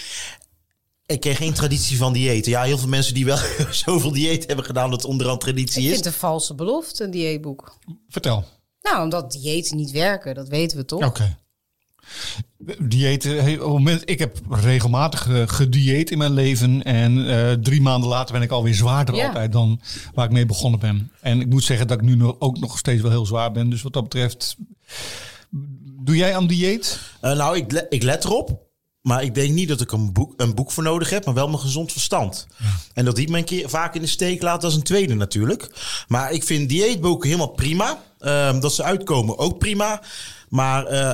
Ik ken geen traditie van diëten. Ja, heel veel mensen die wel [laughs] zoveel dieet hebben gedaan dat het onderhand traditie Ik is. vind het een valse belofte, een dieetboek. Vertel. Nou, omdat diëten niet werken, dat weten we toch? Oké. Moment, ik heb regelmatig eh, gedieet in mijn leven. En eh, drie maanden later ben ik alweer zwaarder Ja. altijd dan waar ik mee begonnen ben. En ik moet zeggen dat ik nu nog, ook nog steeds wel heel zwaar ben. Dus wat dat betreft, doe jij aan dieet? Eh, nou, ik, le- ik let erop. Maar ik denk niet dat ik een boek, een boek voor nodig heb, maar wel mijn gezond verstand. En dat die me een keer vaak in de steek laat als een tweede natuurlijk. Maar ik vind dieetboeken helemaal prima. Ehm, dat ze uitkomen ook prima. Maar eh,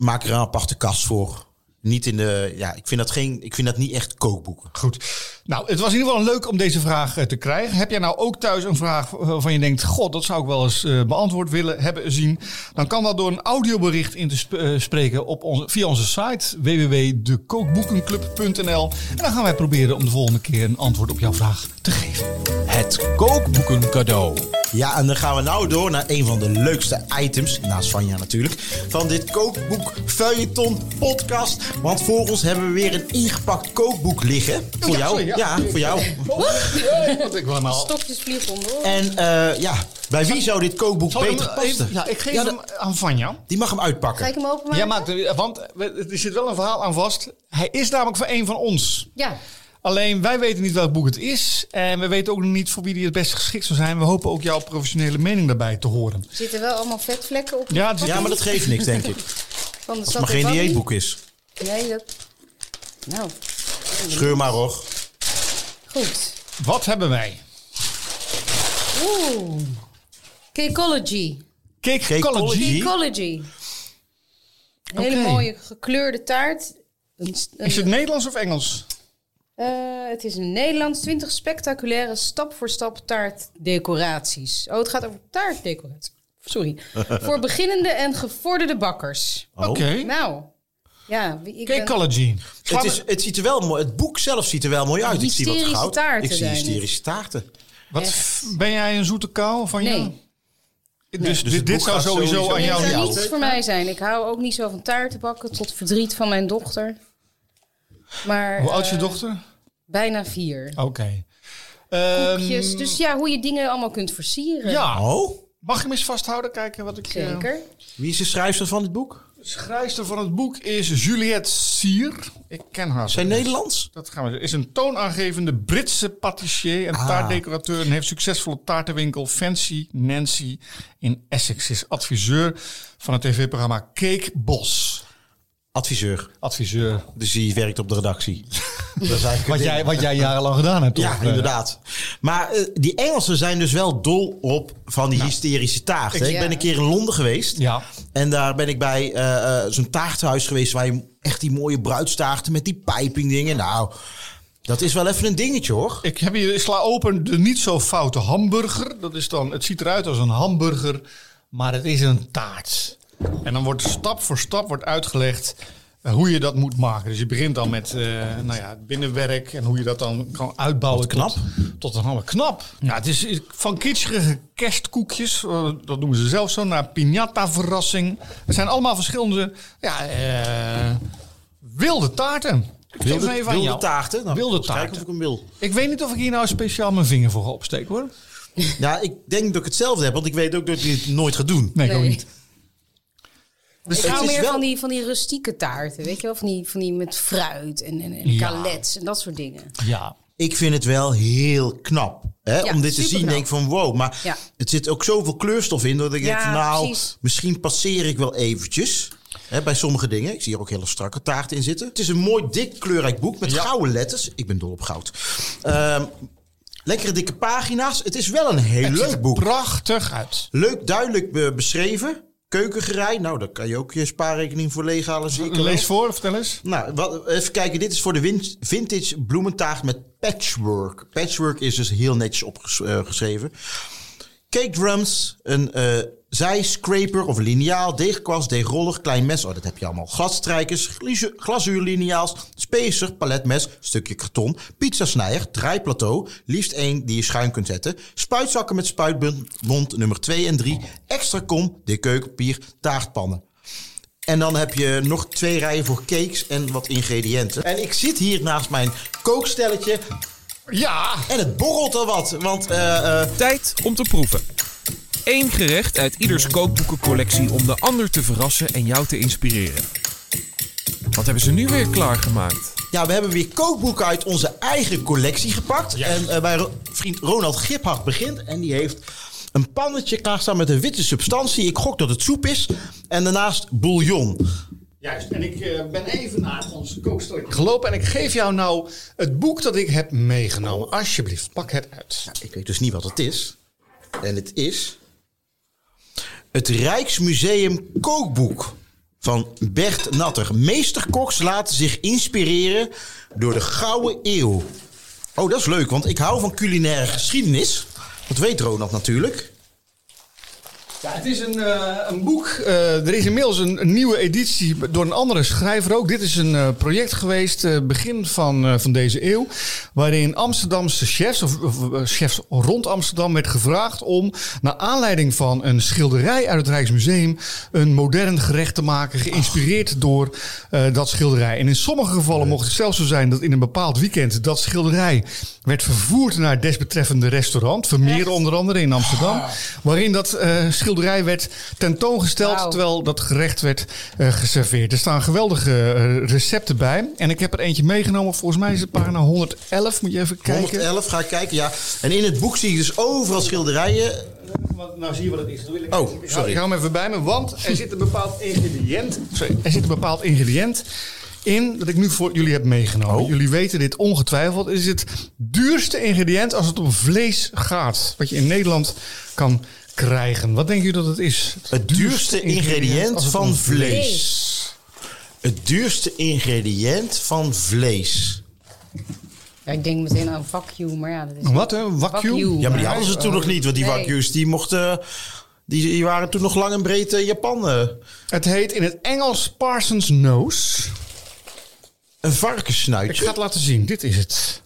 maak er een aparte kast voor. Niet in de. Ja, ik vind dat, geen, ik vind dat niet echt kookboeken. Goed. Nou, het was in ieder geval leuk om deze vraag eh, te krijgen. Heb jij nou ook thuis een vraag waarvan je denkt... God, dat zou ik wel eens eh, beantwoord willen hebben zien? Dan kan dat door een audiobericht in te sp- eh, spreken op onze, via onze site www.dekookboekenclub.nl. En dan gaan wij proberen om de volgende keer een antwoord op jouw vraag te geven. Het kookboeken cadeau. Ja, en dan gaan we nou door naar een van de leukste items, naast Vanja natuurlijk, van dit kookboek Feuilleton podcast. Want voor ons hebben we weer een ingepakt kookboek liggen. Voor Ja, jou. sorry, ja. ja, voor jou. Want ik wil nou... Stokjes vliegen onderdoor. En eh, ja, bij wie zou dit kookboek Zal beter hem passen? ja, ik geef Ja, hem aan Vanja. Die mag hem uitpakken. Ga ik hem openmaken? Jij maakt er, want er zit wel een verhaal aan vast. Hij is namelijk van een van ons. Ja. Alleen wij weten niet welk boek het is. En we weten ook nog niet voor wie die het best geschikt zou zijn. We hopen ook jouw professionele mening daarbij te horen. Zitten wel allemaal vetvlekken op Ja, Ja, maar dat geeft niks, denk ik. [laughs] van de Als het maar geen dieetboek is. Nee, dat... Nou, Scheur maar, hoor. goed. Wat hebben wij? Oeh. Cakeology. Cake Cakeology. Cakeology. Een hele mooie gekleurde taart. Een, Is het Nederlands of Engels? eh, het is in Nederlands 20 spectaculaire stap-voor-stap taartdecoraties. Oh, het gaat over taartdecoraties. Sorry. [laughs] Voor beginnende en gevorderde bakkers. Oké. Nou, ja. wie- Ik ben- Cakeology. Het, is, het ziet er wel mooi. Het boek zelf ziet er wel mooi uit. Ik zie wat Hysterische goud. taarten Ik zie hysterische taarten. Wat Echt. ben jij een zoete kou van jou? Nee. Dus, Dus dit, zou sowieso, sowieso- aan Nee, jou het zou niets voor mij zijn. Ik hou ook niet zo van taarten bakken, tot verdriet van mijn dochter. Maar, Hoe oud is je eh, dochter? Bijna vier. Oké. Ehm, Koekjes. Dus ja, hoe je dingen allemaal kunt versieren. ja. Oh, Mag je hem eens vasthouden? Kijken wat ik... eh, Zeker. wie is de schrijfster van dit boek? Schrijfster van het boek is Juliette Sier. Ik ken haar. Zijn Nederlands? Dat gaan we Is een toonaangevende Britse patissier en Ah. taartdecorateur. En heeft succesvolle taartenwinkel Fancy Nancy in Essex. Is adviseur van het tv-programma Cake Boss. Adviseur. Adviseur. Dus die werkt op de redactie. [laughs] Dat is Wat jij, wat jij jarenlang gedaan hebt, Ja, toch? Eh, inderdaad. Maar eh, die Engelsen zijn dus wel dol op van die Nou. hysterische taart. hè. Ik Ja. ben een keer in Londen geweest. Ja. En daar ben ik bij eh, zo'n taarthuis geweest... waar je echt die mooie bruidstaarten met die pijping dingen... Nou, Dat is wel even een dingetje hoor. Ik heb hier, ik sla open de niet zo foute hamburger. Dat is dan, het ziet eruit als een hamburger, maar het is een taart. En dan wordt stap voor stap wordt uitgelegd eh, hoe je dat moet maken. Dus je begint dan met eh, nou ja, het binnenwerk en hoe je dat dan kan uitbouwen. Wat knap. Tot, tot een knap. Ja, het is van kitschige kerstkoekjes, eh, dat noemen ze zelf zo, naar piñata verrassing. Het zijn allemaal verschillende ja, eh, wilde taarten. Ik Wilde, even wilde taarten. Nou, Wilde kijken taarten. of ik hem wil. Ik weet niet of ik hier nou speciaal mijn vinger voor ga opsteken hoor. Ja, ik denk dat ik hetzelfde heb, want ik weet ook dat ik het nooit ga doen. Nee, ik ook Nee. Niet. Ik hou meer wel- van, die, van die rustieke taarten, weet je wel? Van die, van die met fruit en, en, en Ja. galets en dat soort dingen. Ja. Ik vind het wel heel knap. Hè? Ja, Om dit te zien, superknap. denk ik van wow. Maar Ja. het zit ook zoveel kleurstof in dat ik Ja, denk nou, precies. misschien passeer ik wel eventjes. Hè, bij sommige dingen. Ik zie hier ook hele strakke taarten in zitten. Het is een mooi, dik, kleurrijk boek met gouden letters. Ik ben dol op goud. Ehm, lekkere dikke pagina's. Het is wel een heel Het ziet leuk er boek. prachtig uit. Leuk, duidelijk be- beschreven. Keukengerei. Nou, daar kan je ook je spaarrekening voor leeghalen. Zie ik. Lees voor, vertel eens. Nou, wat, even kijken. Dit is voor de vintage bloementaart met patchwork. Patchwork is dus heel netjes opgeschreven. Cake drums, een eh zijscraper of lineaal, deegkwast, deegroller, klein mes. Oh, dat heb je allemaal. Gladstrijkers, glazu- glazuurlineaals, spacer, paletmes, stukje karton, pizzasnijer, draaiplateau, liefst één die je schuin kunt zetten, spuitzakken met spuitbond nummer 2 en 3, extra kom, dik keukenpapier, taartpannen. En dan heb je nog twee rijen voor cakes en wat ingrediënten. En ik zit hier naast mijn kookstelletje Ja, en het borrelt al wat. Want eh, eh, Tijd om te proeven. Eén gerecht uit ieders kookboekencollectie om de ander te verrassen en jou te inspireren. Wat hebben ze nu weer klaargemaakt? ja, we hebben weer kookboeken uit onze eigen collectie gepakt. En eh, bij Ro- vriend Ronald Giphart begint. En die heeft een pannetje klaarstaan met een witte substantie. Ik gok dat het soep is. En daarnaast bouillon. juist. En ik eh, ben even naar ons kookstelletje gelopen en ik geef jou nou het boek dat ik heb meegenomen. Alsjeblieft, pak het uit. Ik weet dus niet wat het is. En het is het Rijksmuseum Kookboek van Bert Natter. Meesterkoks laten zich inspireren door de Gouden Eeuw. Oh, dat is leuk, want ik hou van culinaire geschiedenis. Dat weet Ronald natuurlijk. Ja, het is een, eh, een boek. Eh, er is inmiddels een, een nieuwe editie door een andere schrijver ook. Dit is een eh, project geweest, begin van, van deze eeuw. Waarin Amsterdamse chefs, of, of, chefs rond Amsterdam, werd gevraagd om. naar aanleiding van een schilderij uit het Rijksmuseum. een modern gerecht te maken. geïnspireerd door dat schilderij. En in sommige gevallen mocht het zelfs zo zijn dat in een bepaald weekend. dat schilderij werd vervoerd naar het desbetreffende restaurant. Vermeer onder andere in Amsterdam. Waarin dat eh, schilderij werd tentoongesteld terwijl dat gerecht werd eh, geserveerd. Er staan geweldige eh, recepten bij. En ik heb er eentje meegenomen. Volgens mij is het pagina 111. Moet je even kijken. 111, ga ik kijken, ja. En in het boek zie je dus overal schilderijen. Nou zie je wat het is. Dan wil ik- Oh, ik hou- sorry. Ik hou hem even bij me, want er zit een bepaald ingrediënt. Sorry, er zit een bepaald ingrediënt in dat ik nu voor jullie heb meegenomen. Oh. Jullie weten dit ongetwijfeld. Het is het duurste ingrediënt als het om vlees gaat. Wat je in Nederland kan krijgen. Wat denken jullie dat het is? Het duurste ingrediënt van vlees. Het duurste ingrediënt van vlees. Ja, ik denk meteen aan vacuüm, maar ja, dat is... Wat, hè? Wagyu. Ja, maar die hadden ze toen nog niet, want die Nee. Wagyu's die mochten... Die, die waren toen nog lang en breed eh, Japan. eh. Het heet in het Engels Parsons Nose. Een Ik varkenssnuitje. ga het laten zien. Dit is het.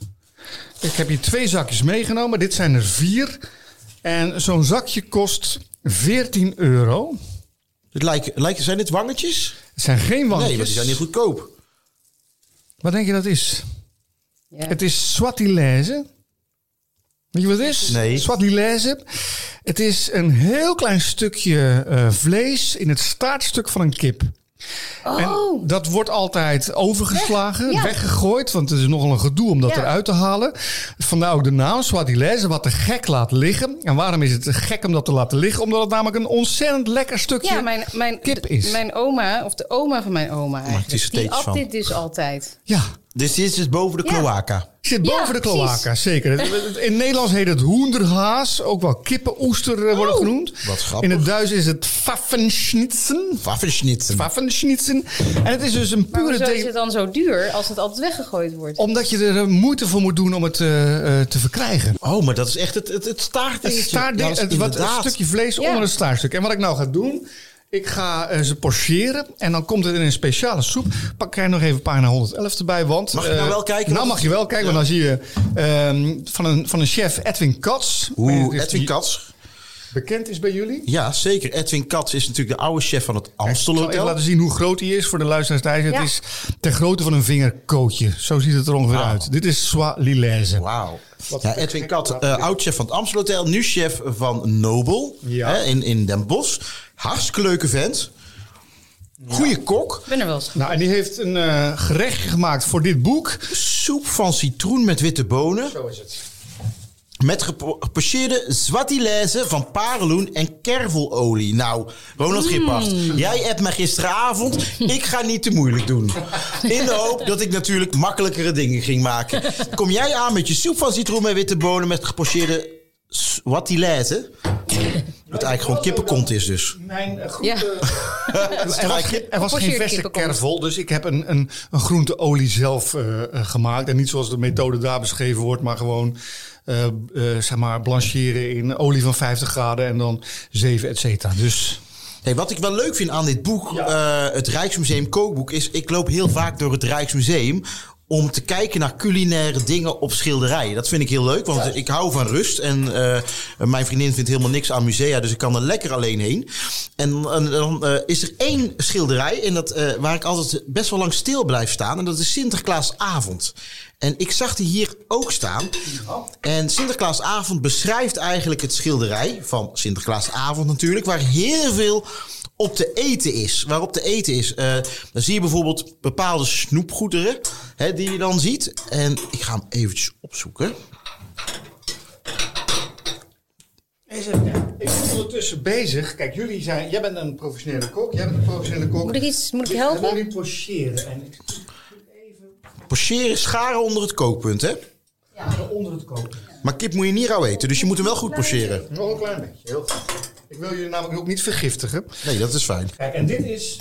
Ik heb hier twee zakjes meegenomen. Dit zijn er vier. En zo'n zakje kost 14 euro. Het lijken, lijken, zijn dit wangetjes? Het zijn geen wangetjes. Nee, want die zijn niet goedkoop. Wat denk je dat is? Ja. Het is Swatilese. Weet je wat het is? Nee. Swatilese. Het is een heel klein stukje eh, vlees in het staartstuk van een kip. En Oh, dat wordt altijd overgeslagen, Ja. weggegooid, want het is nogal een gedoe om dat Ja. eruit te halen. Vandaar ook de naam Swatilese, wat de gek laat liggen. En waarom is het te gek om dat te laten liggen? Omdat het namelijk een ontzettend lekker stukje ja, mijn, mijn, kip is. mijn oma, of de oma van mijn oma eigenlijk, die at dit dus altijd. Ja, Dus dit is dus boven de. Ik zit boven Ja, de cloaca, precies. zeker. Het- het- In Nederlands heet het hoenderhaas, ook wel kippenoester eh, worden Oh. genoemd. Wat grappig. In het Duits is het pfaffenschnitzen. Waffenschnitzen. Pfaffenschnitzen. En het is dus een Maar pure hoezo is het dan zo duur als het altijd weggegooid wordt? Omdat je er eh, moeite voor moet doen om het eh, eh, te verkrijgen. Oh, maar dat is echt het, het, het Het, staartdingetje. staart, Ja, dat is het, wat, een stukje vlees Ja. onder het staartstuk. En wat ik nou ga doen, ik ga eh, ze pocheren. En dan komt het in een speciale soep. Pak jij nog even pagina 111 erbij. Want, Mag ik nou eh, wel kijken Nou mag je wel kijken. Want dan zie je ehm, van, een, van een chef Edwin Katz. Oeh, Edwin Katz. Bekend is bij jullie. Ja, zeker. Edwin Katz is natuurlijk de oude chef van het Ik zal Amstel Hotel. laten zien hoe groot hij is voor de luisteraars thuis. Het is ter grootte van een vingerkootje. Zo ziet het er ongeveer uit. Dit is Sois Lilaise. Wauw. Ja, Edwin gek Kat, plaatje. eh oud-chef van het Amstel Hotel. Nu chef van Nobel Ja. hè, in, in Den Bosch. Hartstikke leuke vent. Goeie kok. Ik ben er wel eens. Nou, en die heeft een eh, gerechtje gemaakt voor dit boek. Soep van citroen met witte bonen. Zo is het. Met gepo- gepocheerde zwatilaise van pareloen en kervelolie. Nou, Ronald Gippard, jij hebt me gisteravond. Ik ga niet te moeilijk doen. In de hoop dat ik natuurlijk makkelijkere dingen ging maken. Kom jij aan met je soep van citroen met witte bonen met gepocheerde zwatilaise? Wat eigenlijk gewoon kippenkont is dus. Mijn eh, groente... Ja. [laughs] Er was, geen- er was geen Gepocheerde verse kervel, dus ik heb een, een, een groenteolie zelf eh, eh, gemaakt. En niet zoals de methode daar beschreven wordt, maar gewoon eh, eh, zeg maar blancheren in olie van 50 graden en dan zeven, et cetera. Dus Hey, wat ik wel leuk vind aan dit boek, eh, het Rijksmuseum Kookboek, is ik loop heel vaak door het Rijksmuseum om te kijken naar culinaire dingen op schilderijen. Dat vind ik heel leuk, want ik hou van rust. En eh, mijn vriendin vindt helemaal niks aan musea, dus ik kan er lekker alleen heen. En eh, dan eh, is er één schilderij en dat, eh, waar ik altijd best wel lang stil blijf staan. En dat is Sinterklaasavond. En ik zag die hier ook staan. En Sinterklaasavond beschrijft eigenlijk het schilderij van Sinterklaasavond natuurlijk, waar heel veel op te eten is. Waarop te eten is. Eh, dan zie je bijvoorbeeld bepaalde snoepgoederen hè, die je dan ziet. En ik ga hem eventjes opzoeken. ik ben ondertussen bezig. Kijk, jullie zijn, jij bent een professionele kok, jij bent een professionele kok. Moet ik iets, moet ik Ik helpen? wil niet pocheren en ik Pocheren, scharen onder het kookpunt, hè? ga onder het koken. Maar kip moet je niet rauw eten, dus je moet hem wel goed pocheren. Nog een klein beetje, heel goed. Ik wil jullie namelijk ook niet vergiftigen. Nee, dat is fijn. Kijk, en dit is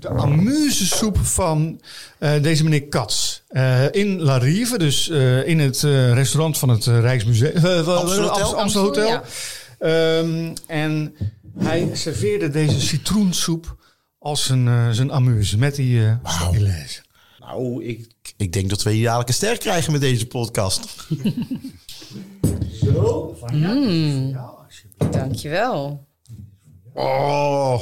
de amusesoep van eh, deze meneer Katz. Eh, in La Rive, dus eh, in het eh, restaurant van het Rijksmuseum. Amstel Hotel? Amstel- Amstel Hotel. Ja. Ehm, en hij serveerde deze citroensoep als zijn, eh, zijn amuse. Met die eh wow. Nou, ik, ik denk dat we hier dadelijk een ster krijgen met deze podcast. [laughs] Zo, van ja. Ja, alsjeblieft. Dankjewel. Oh.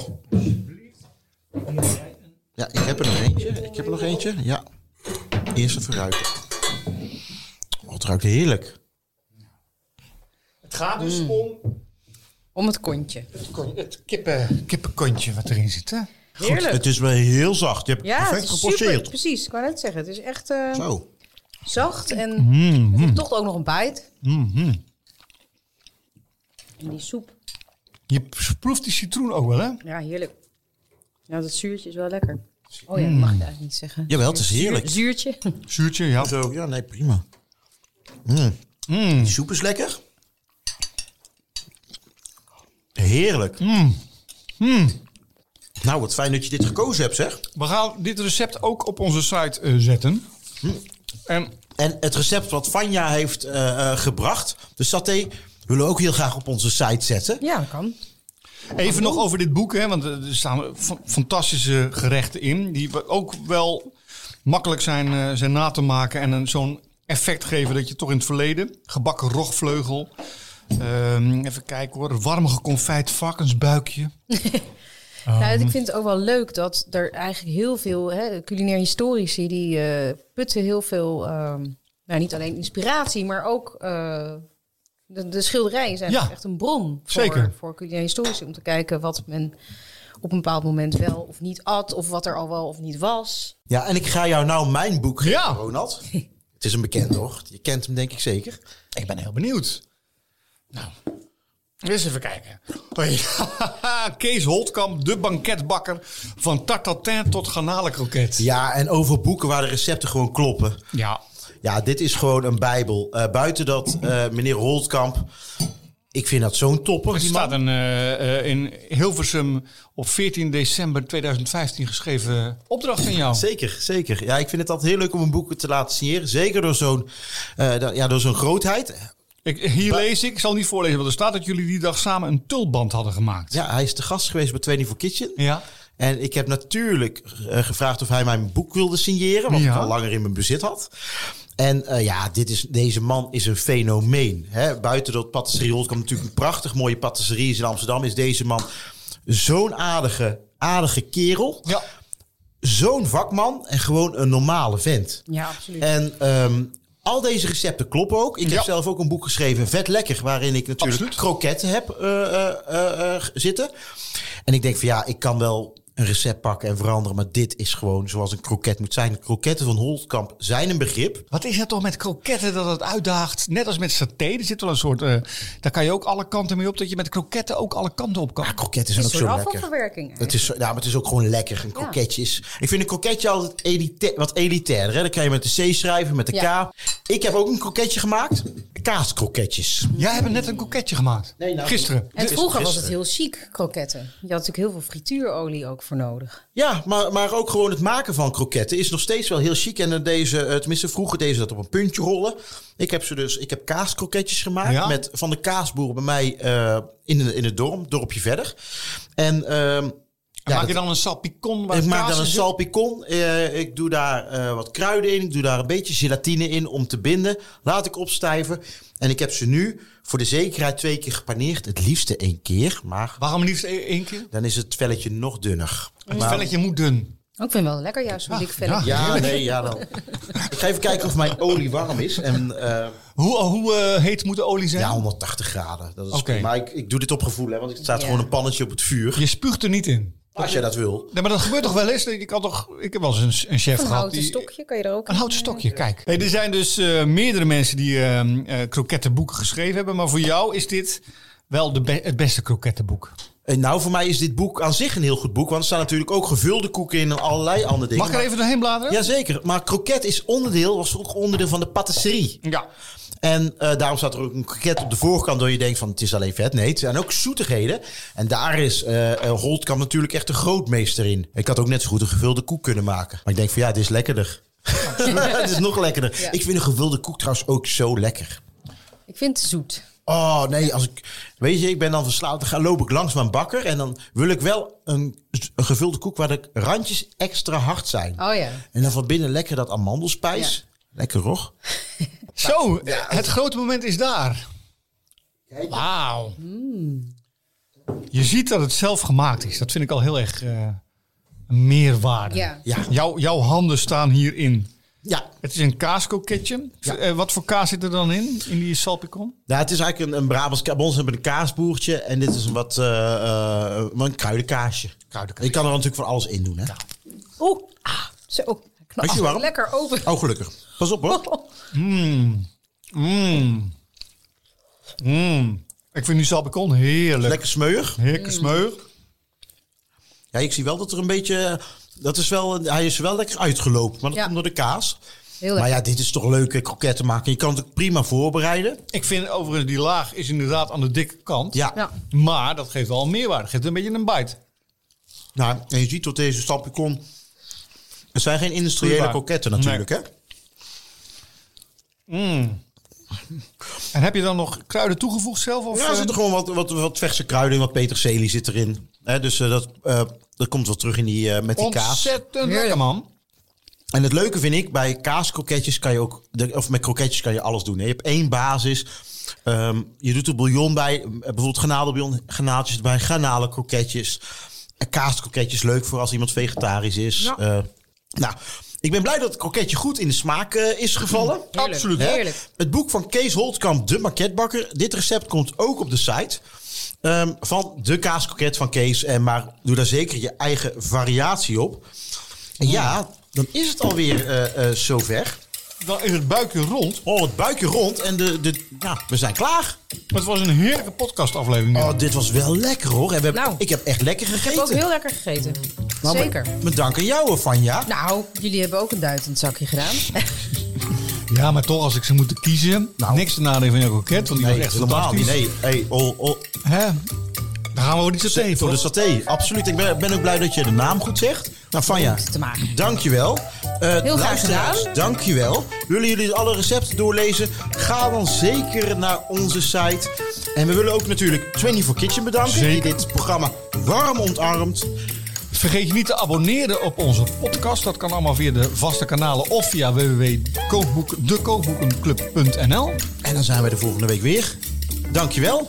Ja, ik heb er nog eentje. Ik heb er nog eentje. Ja. Eerst even ruiken. Oh, het ruikt heerlijk. Het gaat dus om Om het kontje. het, kon- het kippen, kippenkontje wat erin zit. Hè? Heerlijk. Het is wel heel zacht. Je hebt Ja, het perfect gepocheerd. Precies, ik wou net zeggen. Het is echt eh, Zo. zacht en Mm, toch ook nog een bijt. mm-hmm. En die soep. Je proeft die citroen ook wel, hè? Ja, heerlijk. Ja, dat zuurtje is wel lekker. Oh ja, dat mag ik eigenlijk niet zeggen. Jawel, het is heerlijk. Zuurtje. Zuurtje, ja. Zo, ja, nee, prima. Mm. Mm. Die soep is lekker. Heerlijk. Nou, wat fijn dat je dit gekozen hebt, zeg. We gaan dit recept ook op onze site eh, zetten. En En het recept wat Vanja heeft eh, gebracht, de saté, willen we ook heel graag op onze site zetten. Ja, dat kan. even nog over dit boek, hè, want er staan fa- fantastische gerechten in. Die ook wel makkelijk zijn, eh, zijn na te maken en een- zo'n effect geven dat je toch in het verleden. Gebakken rogvleugel. Ehm, even kijken hoor. Warm geconfijt varkensbuikje. [laughs] Nou, ik vind het ook wel leuk dat er eigenlijk heel veel hè, culinair historici die eh, putten heel veel, ehm, nou niet alleen inspiratie, maar ook eh, de, de schilderijen zijn Ja, echt een bron voor, zeker. voor culinair historici om te kijken wat men op een bepaald moment wel of niet at of wat er al wel of niet was. Ja, en ik ga jou nou mijn boek geven, Ja. Ronald. [laughs] Het is een bekend, hoor. Je kent hem denk ik zeker. Ik ben heel benieuwd. Nou, Eens even kijken. [laughs] Kees Holtkamp, de banketbakker. Van tartatin tot garnalenkroket. Ja, en over boeken waar de recepten gewoon kloppen. Ja. Ja, dit is gewoon een bijbel. Eh, buiten dat, eh, meneer Holtkamp... Ik vind dat zo'n topper. Er staat een, eh, in Hilversum op 14 december 2015 geschreven opdracht aan jou. Zeker, zeker. Ja, ik vind het altijd heel leuk om een boek te laten signeren. Zeker door zo'n ja, door zo'n grootheid. Ik, hier lees ik, ik zal niet voorlezen wat er staat, dat jullie die dag samen een tulband hadden gemaakt. Ja, hij is de gast geweest bij 24 Kitchen. Ja. En ik heb natuurlijk gevraagd of hij mijn boek wilde signeren. Wat Ja. ik al langer in mijn bezit had. En eh, ja, dit is, deze man is een fenomeen. Hè? Buiten dat patisserie Holtkamp natuurlijk een prachtig mooie patisserie is in Amsterdam. Is deze man zo'n aardige, aardige kerel. Ja. Zo'n vakman en gewoon een normale vent. Ja, absoluut. En ehm, al deze recepten kloppen ook. Ik heb Ja. zelf ook een boek geschreven, Vet Lekker, waarin ik natuurlijk Absoluut. kroketten heb eh, eh, zitten. En ik denk van ja, ik kan wel een recept pakken en veranderen, maar dit is gewoon zoals een kroket moet zijn. De kroketten van Holtkamp zijn een begrip. Wat is het toch met kroketten dat het uitdaagt? Net als met saté, er zit wel een soort... eh, daar kan je ook alle kanten mee op, dat je met kroketten ook alle kanten op kan. Ja, kroketten Het zijn is ook een zo soort lekker. Het is, zo- ja, maar het is ook gewoon lekker. Een kroketje is... Ik vind een kroketje altijd elita wat elitair. Hè? Dan kan je met de C schrijven, met de Ja. K. Ik heb ook een kroketje gemaakt. Kaaskroketjes. Jij hebt net een kroketje gemaakt. Nee, nou, Gisteren. En vroeger was het heel chic, kroketten. Je had natuurlijk heel veel frituurolie ook voor nodig. Ja, maar, maar ook gewoon het maken van kroketten is nog steeds wel heel chic. En deze, eh, tenminste vroeger deden ze dat op een puntje rollen. Ik heb ze dus, ik heb kaaskroketjes gemaakt Ja? met van de kaasboer bij mij eh, in, de, in het dorp, dorpje verder. En ehm, Maak je dan een salpicon waar ik maak dan een salpicon. Eh, ik doe daar eh, wat kruiden in. Ik doe daar een beetje gelatine in om te binden. Laat ik opstijven. En ik heb ze nu voor de zekerheid twee keer gepaneerd. Het liefste één keer. Maar Waarom liefst e- één keer? dan is het velletje nog dunner. Het Maar- velletje moet dun. Oh, ik vind het wel lekker juist zo'n Ah, dik velletje. Ja, [laughs] nee, ja dan. Ik ga even kijken of mijn olie warm is. En eh, Hoe, hoe eh, heet moet de olie zijn? ja, 180 graden. Dat is Oké. prima. Maar ik, ik doe dit op gevoel, hè, want het staat Ja. gewoon een pannetje op het vuur. Je spuugt er niet in. Als jij dat wil. Nee, maar dat gebeurt toch wel eens? Ik, had toch, ik heb wel eens een, een chef Een gehad. houten die- stokje kan je er ook Een houten stokje, kijk. Hey, er zijn dus eh, meerdere mensen die eh eh, krokettenboeken geschreven hebben. Maar voor jou is dit wel de be- het beste krokettenboek. En nou, voor mij is dit boek aan zich een heel goed boek. Want er staan natuurlijk ook gevulde koeken in en allerlei andere dingen. Mag ik er even doorheen bladeren? Jazeker, maar kroket is onderdeel, was ook onderdeel van de patisserie. Ja. En eh, daarom staat er ook een kroket op de voorkant, door je denkt van het is alleen vet. Nee, het zijn ook zoetigheden. En daar is eh, Holtkamp natuurlijk echt een grootmeester in. Ik had ook net zo goed een gevulde koek kunnen maken. Maar ik denk van ja, het is lekkerder. [laughs] het is nog lekkerder. Ja. Ik vind een gevulde koek trouwens ook zo lekker. Ik vind het zoet. Oh nee, als ik, weet je, ik ben dan verslaafd. Dan ga, loop ik langs mijn bakker en dan wil ik wel een, een gevulde koek waar de randjes extra hard zijn. Oh ja. En dan van binnen lekker dat amandelspijs. Lekker hoor. [laughs] Zo, het grote moment is daar. Wauw. Je ziet dat het zelf gemaakt is. Dat vind ik al heel erg eh, een meerwaarde. Ja. Ja, Jouw, jouw handen staan hierin. ja. Het is een kaaskoketje. Ja. Eh, wat voor kaas zit er dan in, in die salpicon? Nou, het is eigenlijk een, een Brabants ka- bij ons hebben we een kaasboertje. En dit is een wat eh, eh, maar een kruidenkaasje. Kruidenkaasje. Je kan er natuurlijk van alles in doen, hè? Oeh, ah, zo. Knap. Is je warm? Lekker open. Oh, gelukkig. Pas op hoor. Mmm. [laughs] Mmm. Mmm. Ik vind die salpicon heerlijk. Lekker smeuig. Heerlijk smeuig. Ja, ik zie wel dat er een beetje... Dat is wel, hij is wel lekker uitgelopen, maar dat Ja. komt door de kaas. Heel Maar ja, dit is toch leuke kroketten maken. Je kan het ook prima voorbereiden. Ik vind overigens die laag is inderdaad aan de dikke kant. Ja. Ja. Maar dat geeft wel een meerwaarde. Geeft een beetje een bite. Nou, en je ziet tot deze stampicon... Het zijn geen industriële Vloeibaar. kroketten natuurlijk, hè? En heb je dan nog kruiden toegevoegd zelf? Of, Ja, er eh, zitten gewoon wat, wat, wat verse kruiden in, wat peterselie zit erin. Hè, dus eh, dat, eh, dat komt wel terug in die, eh, met die kaas. Ontzettend lekker, man. En het leuke vind ik, bij kaaskroketjes kan je ook, de- of met kroketjes kan je alles doen. hè. Je hebt één basis. Ehm, je doet er bouillon bij, bijvoorbeeld garnalenbouillon, garnaaltjes erbij, garnalenkroketjes. En kaaskroketjes leuk voor als iemand vegetarisch is. Ja. Nou, ik ben blij dat het kroketje goed in de smaak eh, is gevallen. Heerlijk, Absoluut. hè? heerlijk. Het boek van Kees Holtkamp, De Marketbakker. Dit recept komt ook op de site. ehm, van de kaaskroket van Kees. En maar doe daar zeker je eigen variatie op. En ja, dan is het alweer eh eh zover. Dan is het buikje rond. Oh, het buikje rond en de, de, ja, we zijn klaar. Het was een heerlijke podcastaflevering. Oh, dit was wel lekker hoor. En we hebben- Nou. ik heb echt lekker Ik gegeten. heb ook heel lekker gegeten. Nou, Zeker. Met, met dank aan jou, Vanja. Nou, jullie hebben ook een duit in het zakje gedaan. [laughs] Ja, maar toch als ik ze moet kiezen. Nou. Niks te nadelen van jouw kroket, want die nee, was echt helemaal niet. Nee, hey, oh, oh, Hè? Dan gaan we ook niet zo tegen, voor de toch? saté. Absoluut. Ik ben, ben ook blij dat je de naam goed zegt. Nou, Vanja, te maken. dankjewel. Uh, Heel graag gedaan. Dankjewel. Willen jullie alle recepten doorlezen? Ga dan zeker naar onze site. En we willen ook natuurlijk 24 Kitchen bedanken. Zeker. Die dit programma warm ontarmt. Vergeet je niet te abonneren op onze podcast. Dat kan allemaal via de vaste kanalen of via www.dekookboekenclub.nl. En dan zijn we de volgende week weer. Dankjewel.